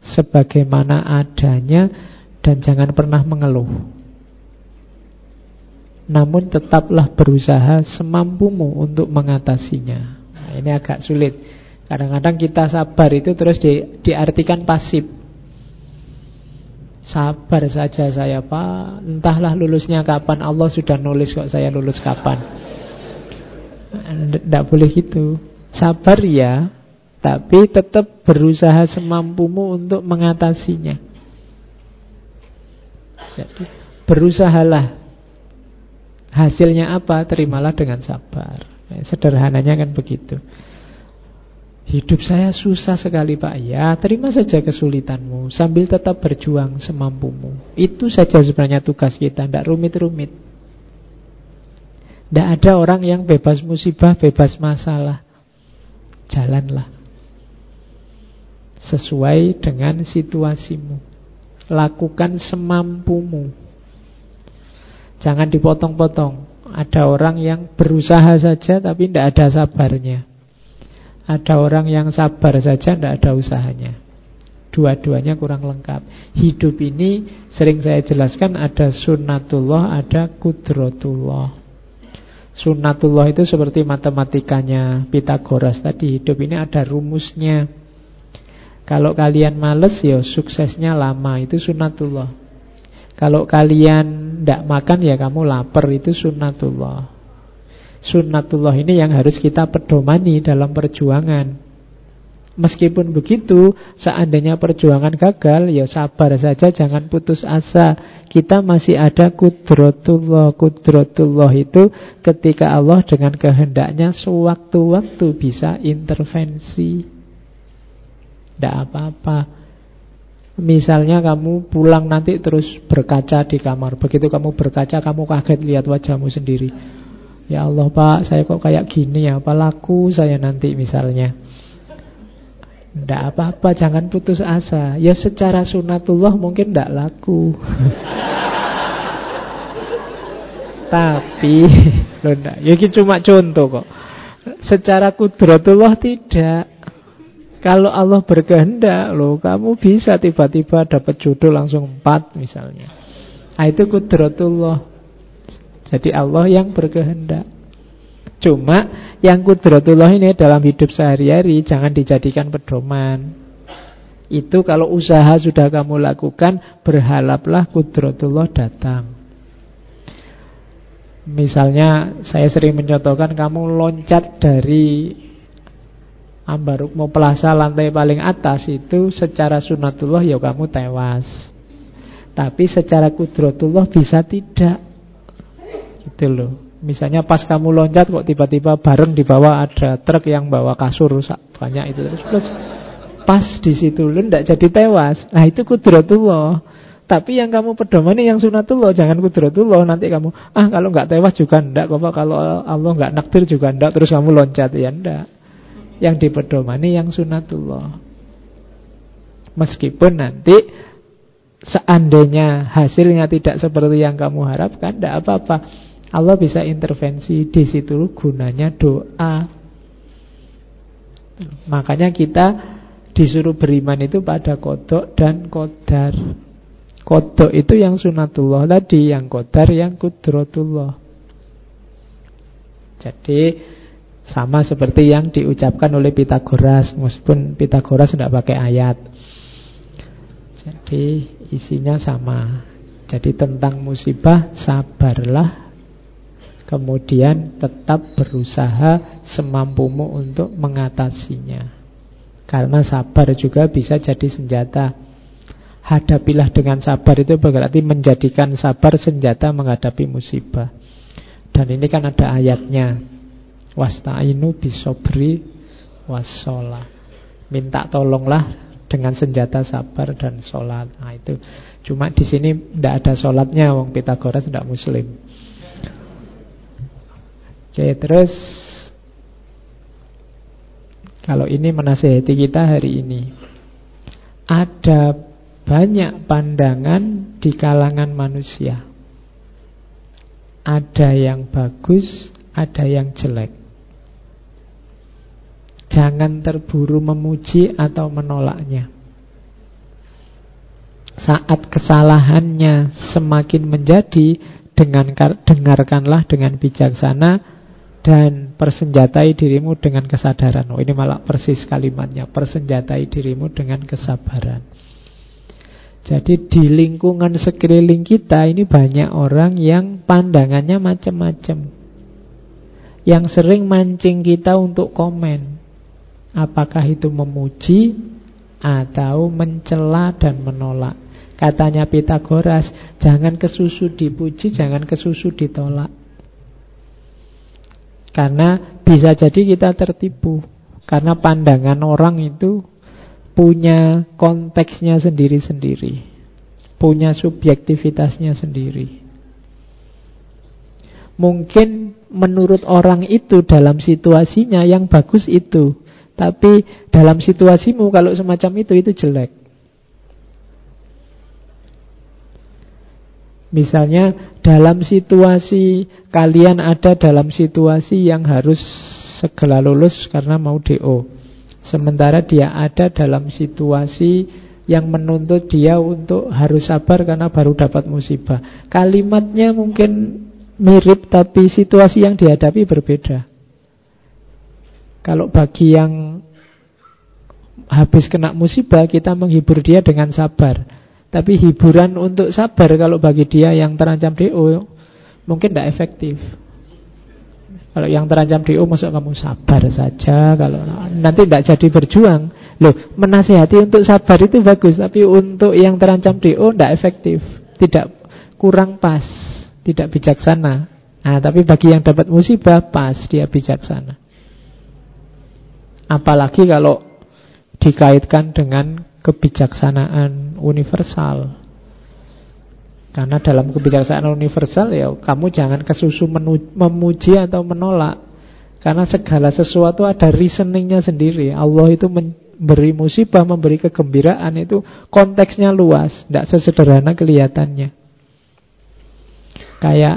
Sebagaimana adanya Dan jangan pernah mengeluh. Namun tetaplah berusaha Semampumu untuk mengatasinya. Nah, Ini agak sulit Kadang-kadang kita sabar itu terus di, diartikan pasif. Sabar saja saya pak. Entahlah lulusnya kapan. Allah sudah nulis kok saya lulus kapan. Tidak boleh gitu. Sabar ya Tapi tetap berusaha semampumu untuk mengatasinya. Jadi berusahalah. Hasilnya apa? Terimalah dengan sabar. Sederhananya kan begitu Hidup saya susah sekali Pak. Ya terima saja kesulitanmu Sambil tetap berjuang semampumu. Itu saja sebenarnya tugas kita Tidak rumit-rumit. Tidak ada orang yang bebas musibah Bebas masalah. Jalanlah Sesuai dengan situasimu. Lakukan semampumu. Jangan dipotong-potong. Ada orang yang berusaha saja Tapi tidak ada sabarnya ada orang yang sabar saja tidak ada usahanya. Dua-duanya kurang lengkap. Hidup ini sering saya jelaskan Ada sunnatullah, ada kudrotullah Sunnatullah itu seperti matematikanya Pitagoras tadi. Hidup ini ada rumusnya. Kalau kalian males ya suksesnya lama. Itu sunnatullah. Kalau kalian tidak makan ya kamu lapar. Itu sunnatullah Sunnatullah ini yang harus kita pedomani dalam perjuangan Meskipun begitu, seandainya perjuangan gagal, ya sabar saja, jangan putus asa. Kita masih ada kudrotullah. Kudrotullah itu ketika Allah dengan kehendaknya sewaktu-waktu bisa intervensi. Tidak apa-apa. Misalnya kamu pulang nanti terus berkaca di kamar. Begitu kamu berkaca, kamu kaget lihat wajahmu sendiri. Ya Allah Pak, saya kok kayak gini ya, apa laku saya nanti misalnya. Tidak apa-apa, jangan putus asa. Ya secara sunatullah mungkin tidak laku. Tapi, loh enggak, ya ini cuma contoh kok. Secara kudratullah tidak. Kalau Allah berkehendak, loh kamu bisa tiba-tiba dapat jodoh langsung empat misalnya. Nah, itu kudratullah. Jadi Allah yang berkehendak. Cuma yang kudratullah ini dalam hidup sehari-hari jangan dijadikan pedoman. Itu kalau usaha sudah kamu lakukan, berhalaplah kudratullah datang. Misalnya saya sering mencontohkan kamu loncat dari Ambarukmo Plaza lantai paling atas itu secara sunatullah ya kamu tewas. Tapi secara kudratullah bisa tidak. Gitu loh. Misalnya pas kamu loncat kok tiba-tiba bareng di bawah ada truk yang bawa kasur rusak banyak itu terus plus pas di situ lu ndak jadi tewas. Nah itu kudratullah. Tapi yang kamu pedomani yang sunatullah Jangan kudratullah Nanti kamu Ah kalau nggak tewas juga ndak kok Kalau Allah nggak naktir juga ndak Terus kamu loncat Ya ndak Yang dipedomani yang sunatullah Meskipun nanti Seandainya hasilnya tidak seperti yang kamu harapkan Tidak apa-apa Allah bisa intervensi di situ gunanya doa. Makanya kita disuruh beriman itu pada kodok dan kodar. Kodok itu yang sunatullah tadi, yang kodar yang kudrotullah. Jadi sama seperti yang diucapkan oleh Pitagoras, meskipun Pitagoras tidak pakai ayat. Jadi isinya sama. Jadi tentang musibah sabarlah Kemudian tetap berusaha semampumu untuk mengatasinya. Karena sabar juga bisa jadi senjata. Hadapilah dengan sabar itu berarti menjadikan sabar senjata menghadapi musibah. Dan ini kan ada ayatnya. Wasta'inu bisobri wassola. Minta tolonglah dengan senjata sabar dan sholat. Nah itu. Cuma di sini tidak ada sholatnya Wong Pitagoras tidak muslim Oke, terus kalau ini menasehati kita hari ini. Ada banyak pandangan di kalangan manusia. Ada yang bagus, ada yang jelek. Jangan terburu memuji atau menolaknya. Saat kesalahannya semakin menjadi, dengarkanlah dengan bijaksana dan persenjatai dirimu dengan kesadaran. Oh, ini malah persis kalimatnya, persenjatai dirimu dengan kesabaran. Jadi di lingkungan sekeliling kita ini banyak orang yang pandangannya macam-macam. Yang sering mancing kita untuk komen. Apakah itu memuji atau mencela dan menolak. Katanya Pitagoras, jangan kesusu dipuji, jangan kesusu ditolak. Karena bisa jadi kita tertipu. Karena pandangan orang itu Punya konteksnya sendiri-sendiri. Punya subjektivitasnya sendiri. Mungkin menurut orang itu dalam situasinya yang bagus itu. Tapi dalam situasimu kalau semacam itu, itu jelek Misalnya dalam situasi kalian ada dalam situasi yang harus segera lulus karena mau DO. Sementara dia ada dalam situasi yang menuntut dia untuk harus sabar karena baru dapat musibah. Kalimatnya mungkin mirip tapi situasi yang dihadapi berbeda. Kalau bagi yang habis kena musibah kita menghibur dia dengan sabar. Tapi hiburan untuk sabar kalau bagi dia yang terancam DO mungkin tidak efektif. Kalau yang terancam DO masuk kamu sabar saja kalau nanti tidak jadi berjuang. Loh, menasihati untuk sabar itu bagus, tapi untuk yang terancam DO tidak efektif, tidak kurang pas, tidak bijaksana. Nah, tapi bagi yang dapat musibah pas dia bijaksana. Apalagi kalau dikaitkan dengan kebijaksanaan universal. Karena dalam kebijaksanaan universal ya kamu jangan kesusu memuji atau menolak. Karena segala sesuatu ada reasoningnya sendiri. Allah itu memberi musibah, memberi kegembiraan itu konteksnya luas, tidak sesederhana kelihatannya. Kayak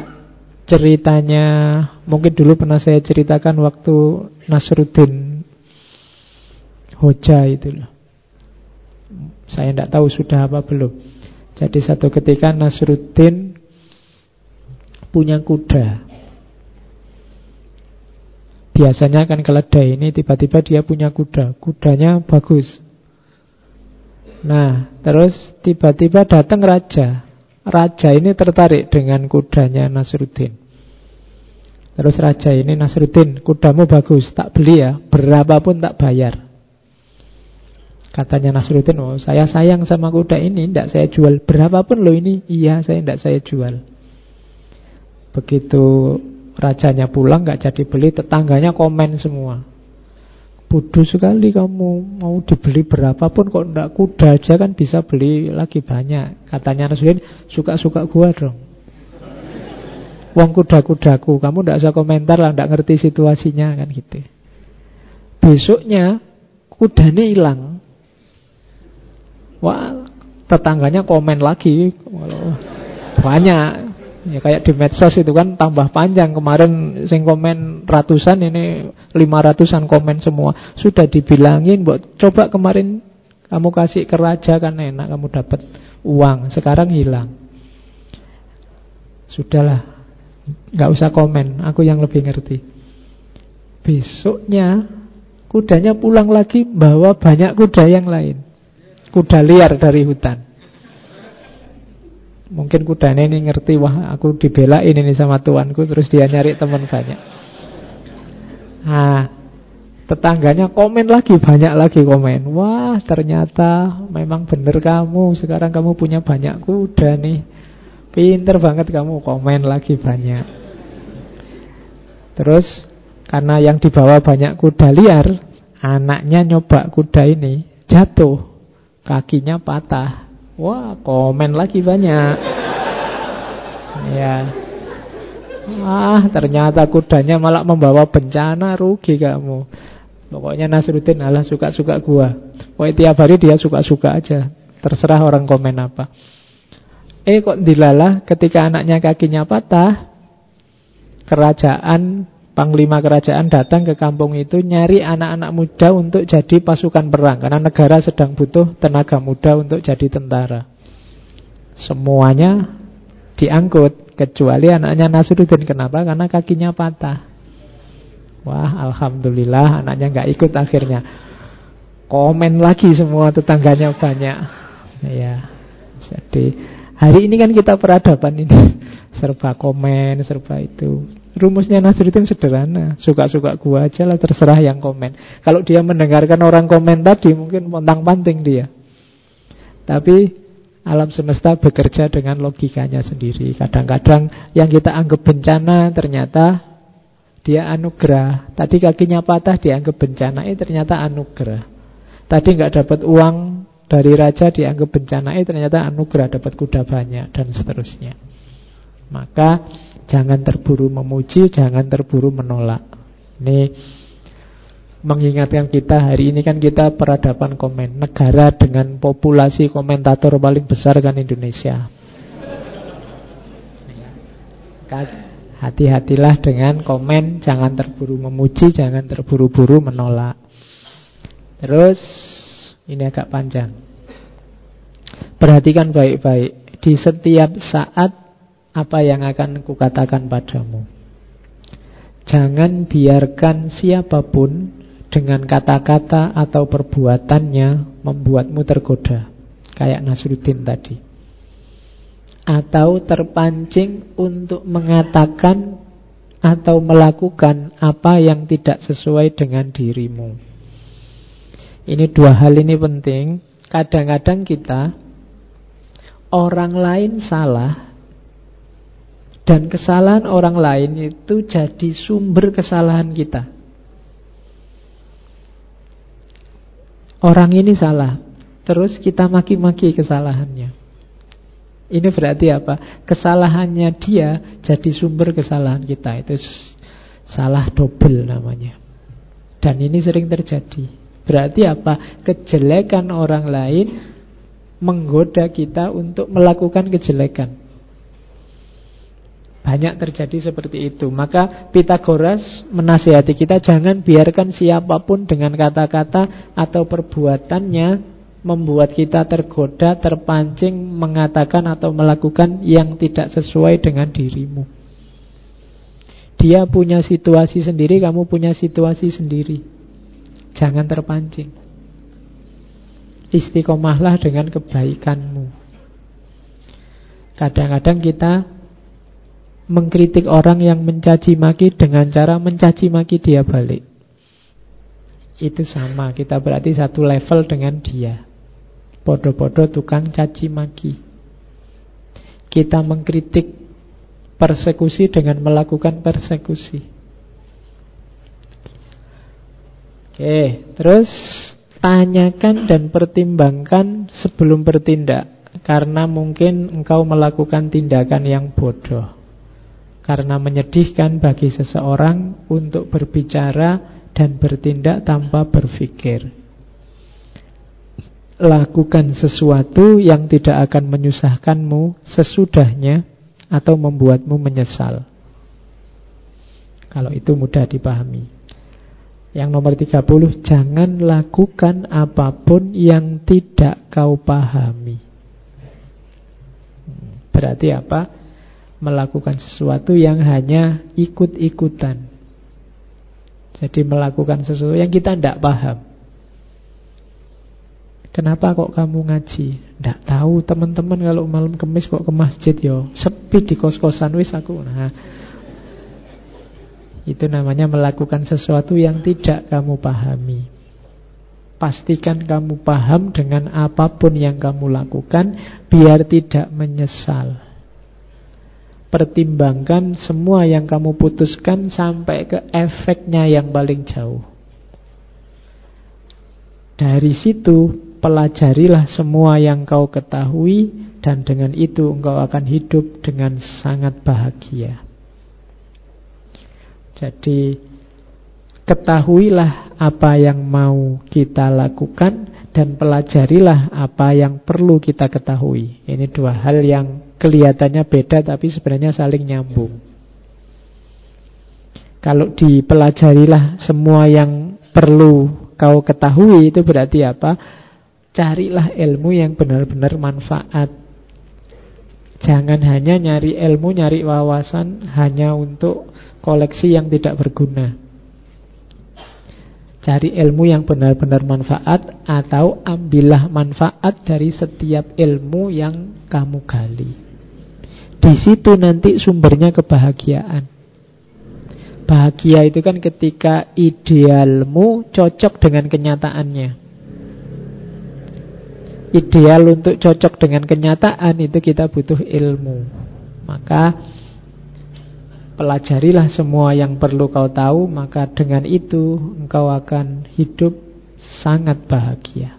ceritanya, mungkin dulu pernah saya ceritakan waktu Nasruddin Hoja itu loh. Saya tidak tahu sudah apa belum. Jadi satu ketika Nasruddin punya kuda. Biasanya kan keledai ini tiba-tiba dia punya kuda. Kudanya bagus. Nah, terus tiba-tiba datang raja. Raja ini tertarik dengan kudanya Nasruddin. Terus raja ini Nasruddin, kudamu bagus, tak beli ya, berapapun tak bayar. Katanya Nasruddin, oh saya sayang sama kuda ini, tidak saya jual. Berapapun loh ini, iya saya tidak saya jual. Begitu rajanya pulang nggak jadi beli, tetangganya komen semua. Bodoh sekali kamu mau dibeli berapapun kok tidak kuda aja kan bisa beli lagi banyak. Katanya Nasruddin, suka-suka gua dong. Wong kuda-kudaku, kamu tidak usah komentar lah, tidak ngerti situasinya kan gitu. Besoknya kudanya hilang Wah, tetangganya komen lagi. Banyak. Ya kayak di medsos itu kan tambah panjang. Kemarin sing komen ratusan ini lima ratusan komen semua. Sudah dibilangin buat coba kemarin kamu kasih ke kan enak kamu dapat uang. Sekarang hilang. Sudahlah nggak usah komen. Aku yang lebih ngerti. Besoknya kudanya pulang lagi bawa banyak kuda yang lain kuda liar dari hutan. Mungkin kudanya ini ngerti, wah aku dibelain ini sama tuanku, terus dia nyari teman banyak. Nah, tetangganya komen lagi, banyak lagi komen. Wah, ternyata memang benar kamu, sekarang kamu punya banyak kuda nih. Pinter banget kamu, komen lagi banyak. Terus, karena yang dibawa banyak kuda liar, anaknya nyoba kuda ini, jatuh kakinya patah. Wah, komen lagi banyak. Ya. Ah, ternyata kudanya malah membawa bencana, rugi kamu. Pokoknya Nasruddin Allah suka-suka gua. Pokoknya tiap hari dia suka-suka aja. Terserah orang komen apa. Eh kok dilalah ketika anaknya kakinya patah, kerajaan Panglima kerajaan datang ke kampung itu nyari anak-anak muda untuk jadi pasukan perang karena negara sedang butuh tenaga muda untuk jadi tentara. Semuanya diangkut kecuali anaknya Nasruddin. Kenapa? Karena kakinya patah. Wah, alhamdulillah anaknya nggak ikut akhirnya. Komen lagi semua tetangganya banyak. Ya. Jadi hari ini kan kita peradaban ini serba komen, serba itu. Rumusnya Nasruddin sederhana, suka-suka gua aja lah terserah yang komen. Kalau dia mendengarkan orang komen tadi mungkin pontang-panting dia. Tapi alam semesta bekerja dengan logikanya sendiri. Kadang-kadang yang kita anggap bencana ternyata dia anugerah. Tadi kakinya patah dianggap bencana, eh ternyata anugerah. Tadi nggak dapat uang dari raja dianggap bencana, eh ternyata anugerah dapat kuda banyak dan seterusnya. Maka jangan terburu memuji, jangan terburu menolak. Ini mengingatkan kita hari ini kan kita peradaban komen negara dengan populasi komentator paling besar kan Indonesia. Hati-hatilah dengan komen, jangan terburu memuji, jangan terburu-buru menolak. Terus, ini agak panjang. Perhatikan baik-baik. Di setiap saat, apa yang akan kukatakan padamu. Jangan biarkan siapa pun dengan kata-kata atau perbuatannya membuatmu tergoda. Kayak Nasruddin tadi atau terpancing untuk mengatakan atau melakukan apa yang tidak sesuai dengan dirimu. Ini dua hal ini penting. Kadang-kadang kita orang lain salah dan kesalahan orang lain itu jadi sumber kesalahan kita. Orang ini salah, terus kita maki-maki kesalahannya. Ini berarti apa? Kesalahannya dia jadi sumber kesalahan kita. Itu salah double namanya. Dan ini sering terjadi. Berarti apa? Kejelekan orang lain menggoda kita untuk melakukan kejelekan. Banyak terjadi seperti itu. Maka Pitagoras menasihati kita jangan biarkan siapa pun dengan kata-kata atau perbuatannya membuat kita tergoda, terpancing mengatakan atau melakukan yang tidak sesuai dengan dirimu. Dia punya situasi sendiri, kamu punya situasi sendiri. Jangan terpancing. Istiqomahlah dengan kebaikanmu. Kadang-kadang kita mengkritik orang yang mencaci maki dengan cara mencaci maki dia balik. Itu sama, kita berarti satu level dengan dia. Podo-podo tukang caci maki Kita mengkritik persekusi dengan melakukan persekusi Oke, terus tanyakan dan pertimbangkan sebelum bertindak Karena mungkin engkau melakukan tindakan yang bodoh Karena menyedihkan bagi seseorang untuk berbicara dan bertindak tanpa berpikir lakukan sesuatu yang tidak akan menyusahkanmu sesudahnya atau membuatmu menyesal. Kalau itu mudah dipahami. Yang nomor 30, jangan lakukan apa pun yang tidak kau pahami. Berarti apa? Melakukan sesuatu yang hanya ikut-ikutan. Jadi melakukan sesuatu yang kita tidak paham. Kenapa kok kamu ngaji? Tidak tahu teman-teman kalau malam kemis kok ke masjid yo sepi di kos-kosan wis aku. Nah, itu namanya melakukan sesuatu yang tidak kamu pahami. Pastikan kamu paham dengan apa pun yang kamu lakukan biar tidak menyesal. Pertimbangkan semua yang kamu putuskan sampai ke efeknya yang paling jauh. Dari situ pelajarilah semua yang kau ketahui dan dengan itu engkau akan hidup dengan sangat bahagia. Jadi ketahuilah apa yang mau kita lakukan dan pelajarilah apa yang perlu kita ketahui. Ini dua hal yang kelihatannya beda tapi sebenarnya saling nyambung. Kalau dipelajarilah semua yang perlu kau ketahui itu berarti apa? Carilah ilmu yang benar-benar manfaat Jangan hanya nyari ilmu, nyari wawasan Hanya untuk koleksi yang tidak berguna Cari ilmu yang benar-benar manfaat atau ambillah manfaat dari setiap ilmu yang kamu gali. Di situ nanti sumbernya kebahagiaan. Bahagia itu kan ketika idealmu cocok dengan kenyataannya. Ideal untuk cocok dengan kenyataan itu kita butuh ilmu. Maka Pelajarilah semua yang perlu kau tahu Maka dengan itu engkau akan hidup sangat bahagia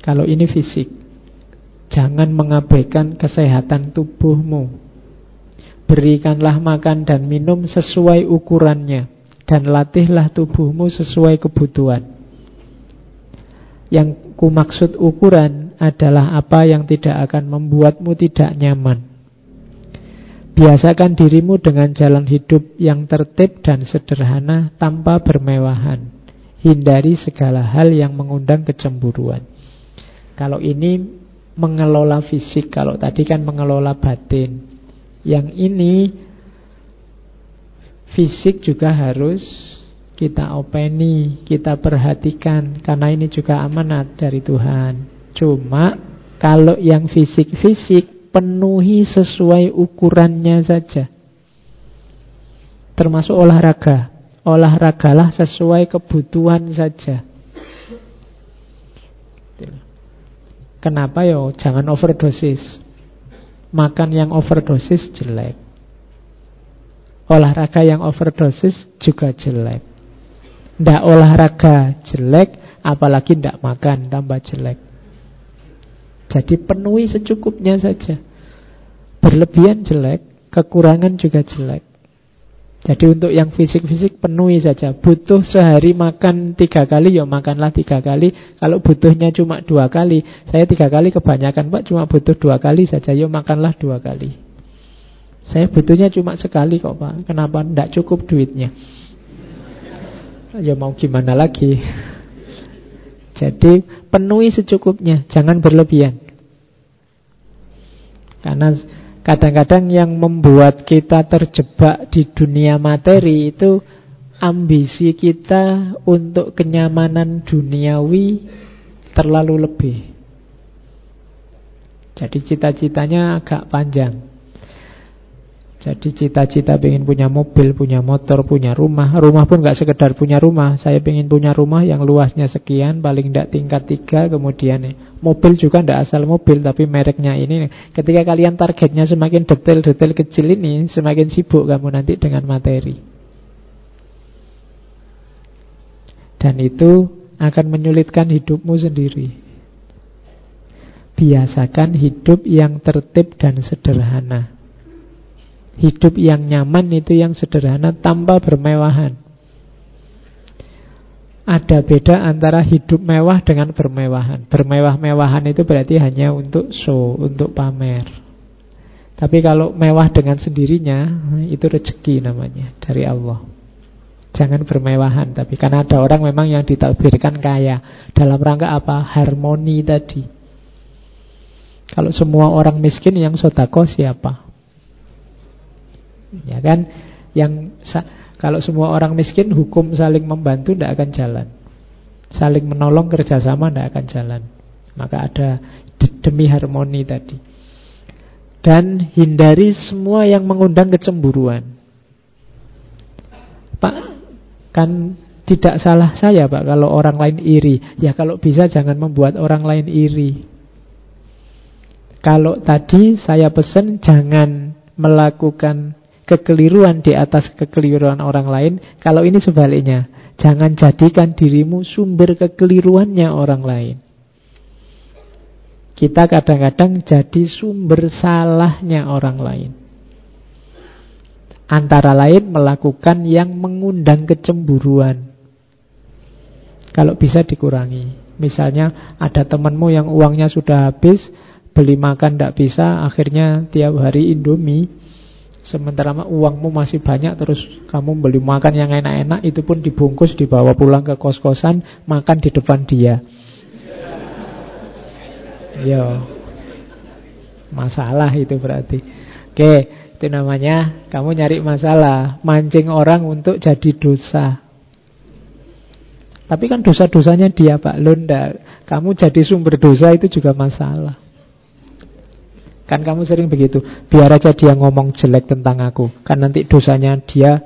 Kalau ini fisik Jangan mengabaikan kesehatan tubuhmu Berikanlah makan dan minum sesuai ukurannya Dan latihlah tubuhmu sesuai kebutuhan Yang ku maksud ukuran adalah apa yang tidak akan membuatmu tidak nyaman Biasakan dirimu dengan jalan hidup yang tertib dan sederhana tanpa bermewahan. Hindari segala hal yang mengundang kecemburuan. Kalau ini mengelola fisik, kalau tadi kan mengelola batin. Yang ini fisik juga harus kita openi, kita perhatikan karena ini juga amanat dari Tuhan. Cuma kalau yang fisik-fisik penuhi sesuai ukurannya saja. Termasuk olahraga. Olahragalah sesuai kebutuhan saja. Kenapa yo? Jangan overdosis. Makan yang overdosis jelek. Olahraga yang overdosis juga jelek. Ndak olahraga jelek, apalagi ndak makan tambah jelek. Jadi penuhi secukupnya saja. Berlebihan jelek, kekurangan juga jelek. Jadi untuk yang fisik-fisik penuhi saja. Butuh sehari makan tiga kali, ya makanlah tiga kali. Kalau butuhnya cuma dua kali, saya tiga kali kebanyakan pak, cuma butuh dua kali saja, ya makanlah dua kali. Saya butuhnya cuma sekali kok pak, kenapa tidak cukup duitnya? Ya mau gimana lagi? Jadi penuhi secukupnya, jangan berlebihan. Karena kadang-kadang yang membuat kita terjebak di dunia materi itu ambisi kita untuk kenyamanan duniawi terlalu lebih. Jadi cita-citanya agak panjang. Jadi cita-cita pengen punya mobil, punya motor, punya rumah. Rumah pun gak sekedar punya rumah. Saya pengen punya rumah yang luasnya sekian Paling tidak tingkat tiga Kemudian nih, mobil juga tidak asal mobil Tapi mereknya ini Ketika kalian targetnya semakin detail-detail kecil ini Semakin sibuk kamu nanti dengan materi. Dan itu akan menyulitkan hidupmu sendiri. Biasakan hidup yang tertib dan sederhana Hidup yang nyaman itu yang sederhana tanpa bermewahan. Ada beda antara hidup mewah dengan bermewahan. Bermewah-mewahan itu berarti hanya untuk show, untuk pamer. Tapi kalau mewah dengan sendirinya, itu rezeki namanya dari Allah. Jangan bermewahan, tapi karena ada orang memang yang ditakbirkan kaya. Dalam rangka apa? Harmoni tadi. Kalau semua orang miskin yang sodako siapa? Ya kan? Yang kalau semua orang miskin hukum saling membantu tidak akan jalan. Saling menolong kerjasama tidak akan jalan. Maka ada demi harmoni tadi. Dan hindari semua yang mengundang kecemburuan. Pak, kan tidak salah saya Pak kalau orang lain iri. Ya kalau bisa jangan membuat orang lain iri. Kalau tadi saya pesan jangan melakukan kekeliruan di atas kekeliruan orang lain. Kalau ini sebaliknya, jangan jadikan dirimu sumber kekeliruannya orang lain. Kita kadang-kadang jadi sumber salahnya orang lain. Antara lain melakukan yang mengundang kecemburuan. Kalau bisa dikurangi. Misalnya ada temanmu yang uangnya sudah habis, beli makan tidak bisa, akhirnya tiap hari Indomie Sementara uangmu masih banyak terus kamu beli makan yang enak-enak itu pun dibungkus dibawa pulang ke kos-kosan makan di depan dia. Ya. Masalah itu berarti. Oke, itu namanya kamu nyari masalah, mancing orang untuk jadi dosa. Tapi kan dosa-dosanya dia Pak Londa. Kamu jadi sumber dosa itu juga masalah. Kan kamu sering begitu. Biar aja dia ngomong jelek tentang aku. Kan nanti dosanya dia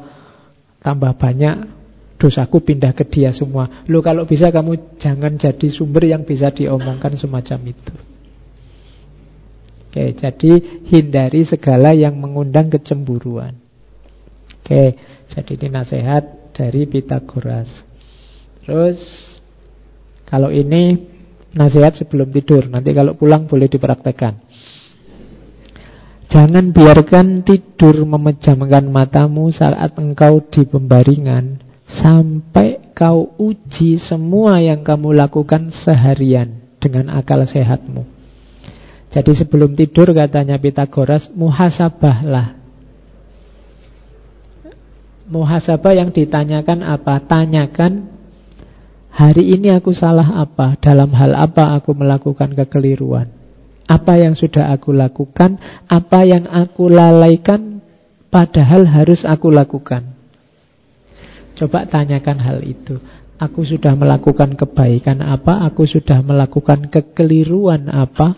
tambah banyak. Dosaku pindah ke dia semua. Lo kalau bisa kamu jangan jadi sumber yang bisa diomongkan semacam itu. Oke, jadi hindari segala yang mengundang kecemburuan. Oke, jadi ini nasihat dari Pitagoras. Terus kalau ini nasihat sebelum tidur, nanti kalau pulang boleh dipraktekkan. Jangan biarkan tidur memejamkan matamu saat engkau di pembaringan sampai kau uji semua yang kamu lakukan seharian dengan akal sehatmu. Jadi sebelum tidur katanya Pitagoras muhasabahlah. Muhasabah yang ditanyakan apa? Tanyakan Hari ini aku salah apa? Dalam hal apa aku melakukan kekeliruan? Apa yang sudah aku lakukan? Apa yang aku lalaikan? Padahal harus aku lakukan. Coba tanyakan hal itu. Aku sudah melakukan kebaikan apa? Aku sudah melakukan kekeliruan apa?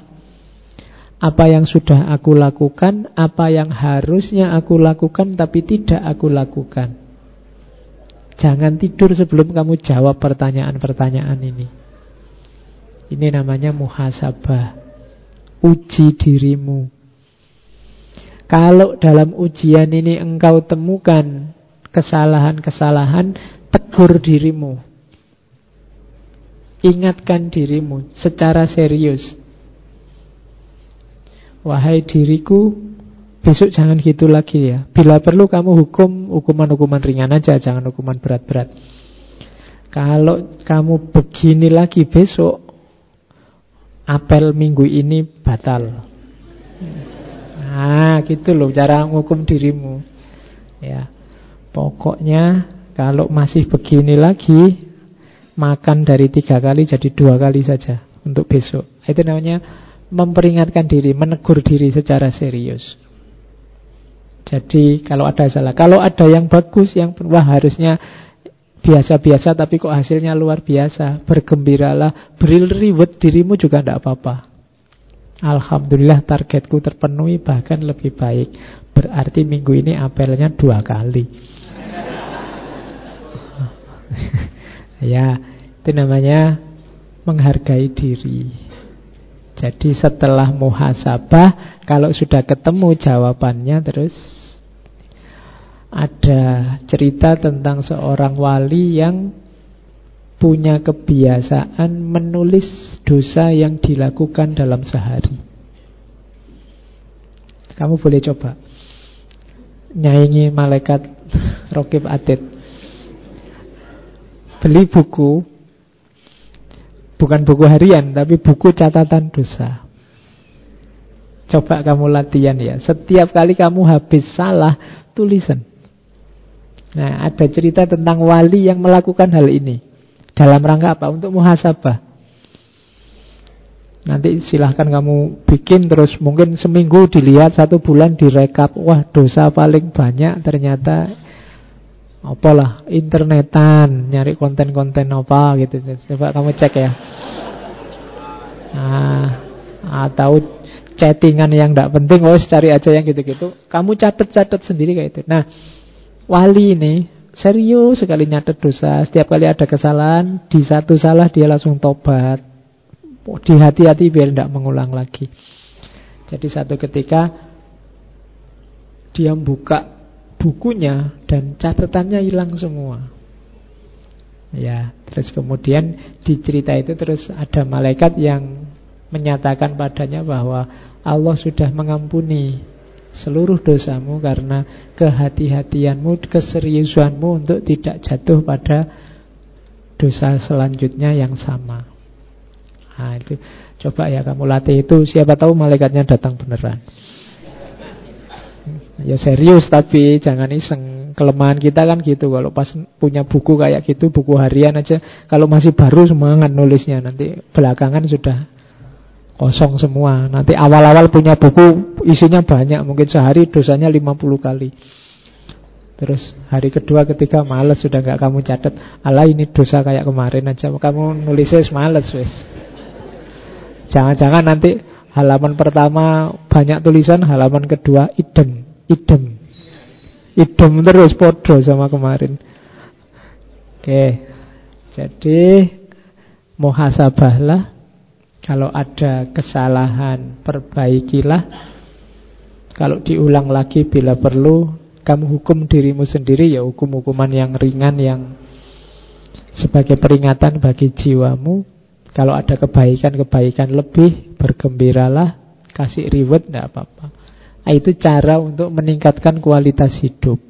Apa yang sudah aku lakukan? Apa yang harusnya aku lakukan tapi tidak aku lakukan? Jangan tidur sebelum kamu jawab pertanyaan-pertanyaan ini. Ini namanya muhasabah. Uji dirimu. Kalau dalam ujian ini engkau temukan kesalahan-kesalahan, tegur dirimu. Ingatkan dirimu secara serius. Wahai diriku, Besok jangan gitu lagi ya. Bila perlu kamu hukum hukuman-hukuman ringan aja, jangan hukuman berat-berat. Kalau kamu begini lagi besok, apel minggu ini batal. Nah, gitu loh cara hukum dirimu. Ya. Pokoknya kalau masih begini lagi, makan dari tiga kali jadi dua kali saja untuk besok. Itu namanya memperingatkan diri, menegur diri secara serius. Jadi kalau ada salah, kalau ada yang bagus, yang wah harusnya biasa-biasa tapi kok hasilnya luar biasa, bergembiralah, beri reward dirimu juga tidak apa-apa. Alhamdulillah targetku terpenuhi bahkan lebih baik. Berarti minggu ini apelnya dua kali. ya, itu namanya menghargai diri. Jadi setelah muhasabah Kalau sudah ketemu jawabannya Terus Ada cerita tentang seorang wali yang Punya kebiasaan menulis dosa yang dilakukan dalam sehari Kamu boleh coba Nyaingi malaikat Rokib Atit Beli buku Bukan buku harian, tapi buku catatan dosa. Coba kamu latihan ya. Setiap kali kamu habis salah, tulisan. Nah, ada cerita tentang wali yang melakukan hal ini. Dalam rangka apa? Untuk muhasabah. Nanti silahkan kamu bikin terus mungkin seminggu dilihat satu bulan direkap wah dosa paling banyak ternyata apalah internetan nyari konten-konten apa gitu coba kamu cek ya nah, atau chattingan yang tidak penting oh cari aja yang gitu-gitu kamu catat-catat sendiri kayak itu nah wali ini serius sekali nyatet dosa. Setiap kali ada kesalahan di satu salah dia langsung tobat. Di hati-hati biar tidak mengulang lagi. Jadi satu ketika dia buka bukunya dan catatannya hilang semua. Ya, terus kemudian di cerita itu terus ada malaikat yang menyatakan padanya bahwa Allah sudah mengampuni seluruh dosamu karena kehati-hatianmu, keseriusanmu untuk tidak jatuh pada dosa selanjutnya yang sama. Nah, itu coba ya kamu latih itu, siapa tahu malaikatnya datang beneran. Ya serius tapi jangan iseng. Kelemahan kita kan gitu. Kalau pas punya buku kayak gitu, buku harian aja. Kalau masih baru semangat nulisnya. Nanti belakangan sudah Kosong semua. Nanti awal-awal punya buku isinya banyak, mungkin sehari dosanya 50 kali. Terus hari kedua ketiga males sudah nggak kamu catat. Alah ini dosa kayak kemarin aja. Kamu nulisnya males wes. Jangan-jangan nanti halaman pertama banyak tulisan, halaman kedua idem, idem. Idem terus podo sama kemarin. Oke. Jadi muhasabahlah kalau ada kesalahan, perbaikilah. Kalau diulang lagi bila perlu, kamu hukum dirimu sendiri ya hukum-hukuman yang ringan yang sebagai peringatan bagi jiwamu. Kalau ada kebaikan-kebaikan lebih, bergembiralah, kasih reward, tidak apa-apa. Nah, itu cara untuk meningkatkan kualitas hidup.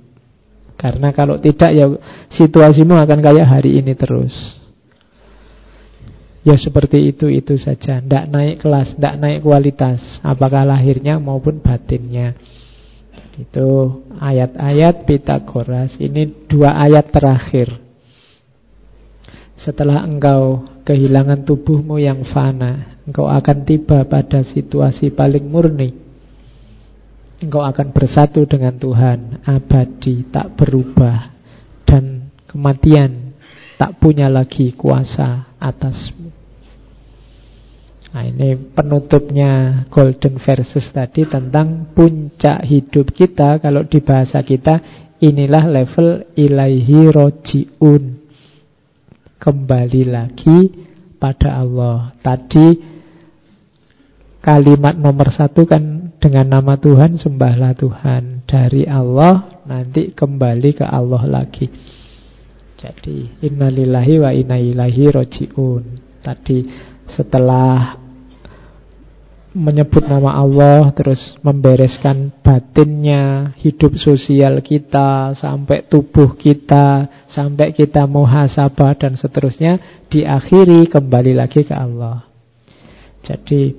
Karena kalau tidak ya situasimu akan kayak hari ini terus. Ya seperti itu itu saja. Tidak naik kelas, tidak naik kualitas Apakah lahirnya maupun batinnya. Itu ayat-ayat Pitagoras. Ini dua ayat terakhir. Setelah engkau kehilangan tubuhmu yang fana Engkau akan tiba pada situasi paling murni. Engkau akan bersatu dengan Tuhan Abadi, tak berubah Dan kematian tak punya lagi kuasa atasmu. Nah ini penutupnya Golden Versus tadi tentang puncak hidup kita. Kalau di bahasa kita inilah level ilaihi rojiun. Kembali lagi pada Allah. Tadi kalimat nomor satu kan dengan nama Tuhan sembahlah Tuhan. Dari Allah nanti kembali ke Allah lagi jadi innalillahi wa inna ilaihi rojiun. Tadi setelah menyebut nama Allah terus membereskan batinnya, hidup sosial kita, sampai tubuh kita, sampai kita muhasabah dan seterusnya, diakhiri kembali lagi ke Allah. Jadi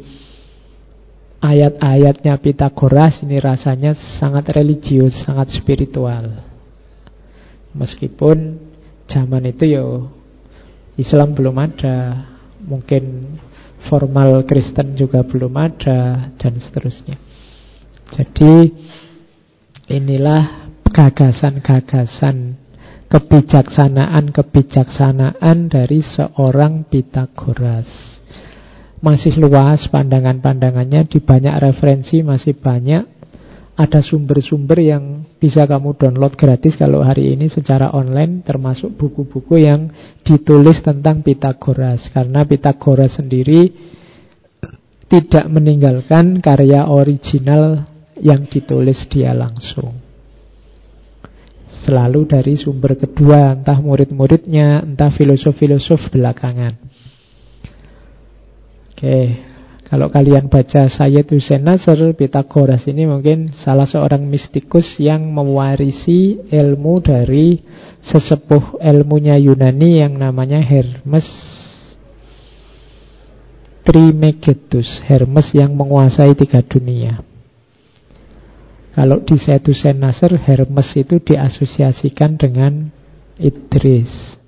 ayat-ayatnya Pitagoras ini rasanya sangat religius, sangat spiritual. Meskipun zaman itu ya Islam belum ada, mungkin formal Kristen juga belum ada dan seterusnya. Jadi inilah gagasan-gagasan kebijaksanaan-kebijaksanaan dari seorang Pitagoras. Masih luas pandangan-pandangannya di banyak referensi masih banyak ada sumber-sumber yang bisa kamu download gratis kalau hari ini secara online termasuk buku-buku yang ditulis tentang Pitagoras karena Pitagoras sendiri tidak meninggalkan karya original yang ditulis dia langsung. Selalu dari sumber kedua entah murid-muridnya entah filosof-filosof belakangan. Oke kalau kalian baca Sayyid Hussein Nasr, Pitagoras ini mungkin salah seorang mistikus yang mewarisi ilmu dari sesepuh ilmunya Yunani yang namanya Hermes Trimegetus. Hermes yang menguasai tiga dunia. Kalau di Sayyid Hussein Nasr, Hermes itu diasosiasikan dengan Idris.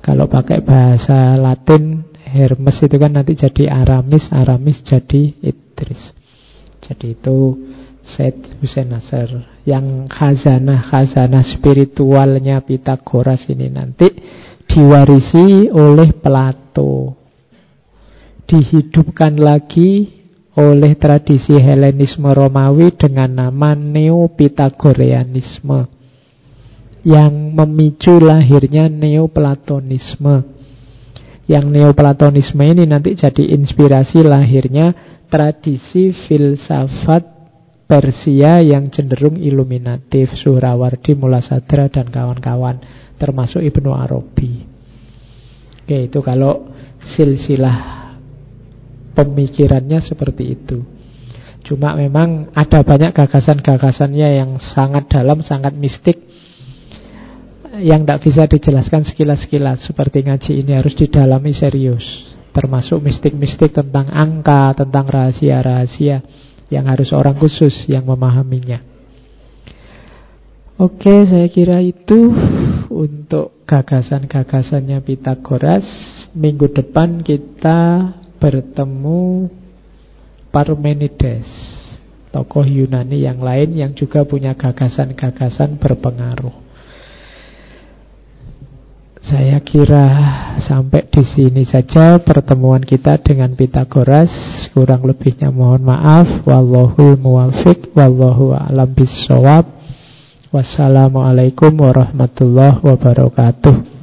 Kalau pakai bahasa Latin, Hermes itu kan nanti jadi Aramis, Aramis jadi Idris. Jadi itu Said Hussein Nasr yang khazanah-khazanah spiritualnya Pitagoras ini nanti diwarisi oleh Plato. Dihidupkan lagi oleh tradisi Helenisme Romawi dengan nama Neopitagoreanisme yang memicu lahirnya Neoplatonisme yang neoplatonisme ini nanti jadi inspirasi lahirnya tradisi filsafat Persia yang cenderung iluminatif, Suhrawardi, Mulasadra dan kawan-kawan, termasuk Ibnu Arabi. Oke, itu kalau silsilah pemikirannya seperti itu. Cuma memang ada banyak gagasan-gagasannya yang sangat dalam, sangat mistik yang tidak bisa dijelaskan sekilas-sekilas seperti ngaji ini harus didalami serius termasuk mistik-mistik tentang angka, tentang rahasia-rahasia yang harus orang khusus yang memahaminya. Oke, saya kira itu untuk gagasan-gagasannya Pitagoras. Minggu depan kita bertemu Parmenides Tokoh Yunani yang lain yang juga punya gagasan-gagasan berpengaruh saya kira sampai di sini saja pertemuan kita dengan Pitagoras. Kurang lebihnya mohon maaf. Wallahu muwafiq. Wallahu a'lam bisawab. Wassalamualaikum warahmatullahi wabarakatuh.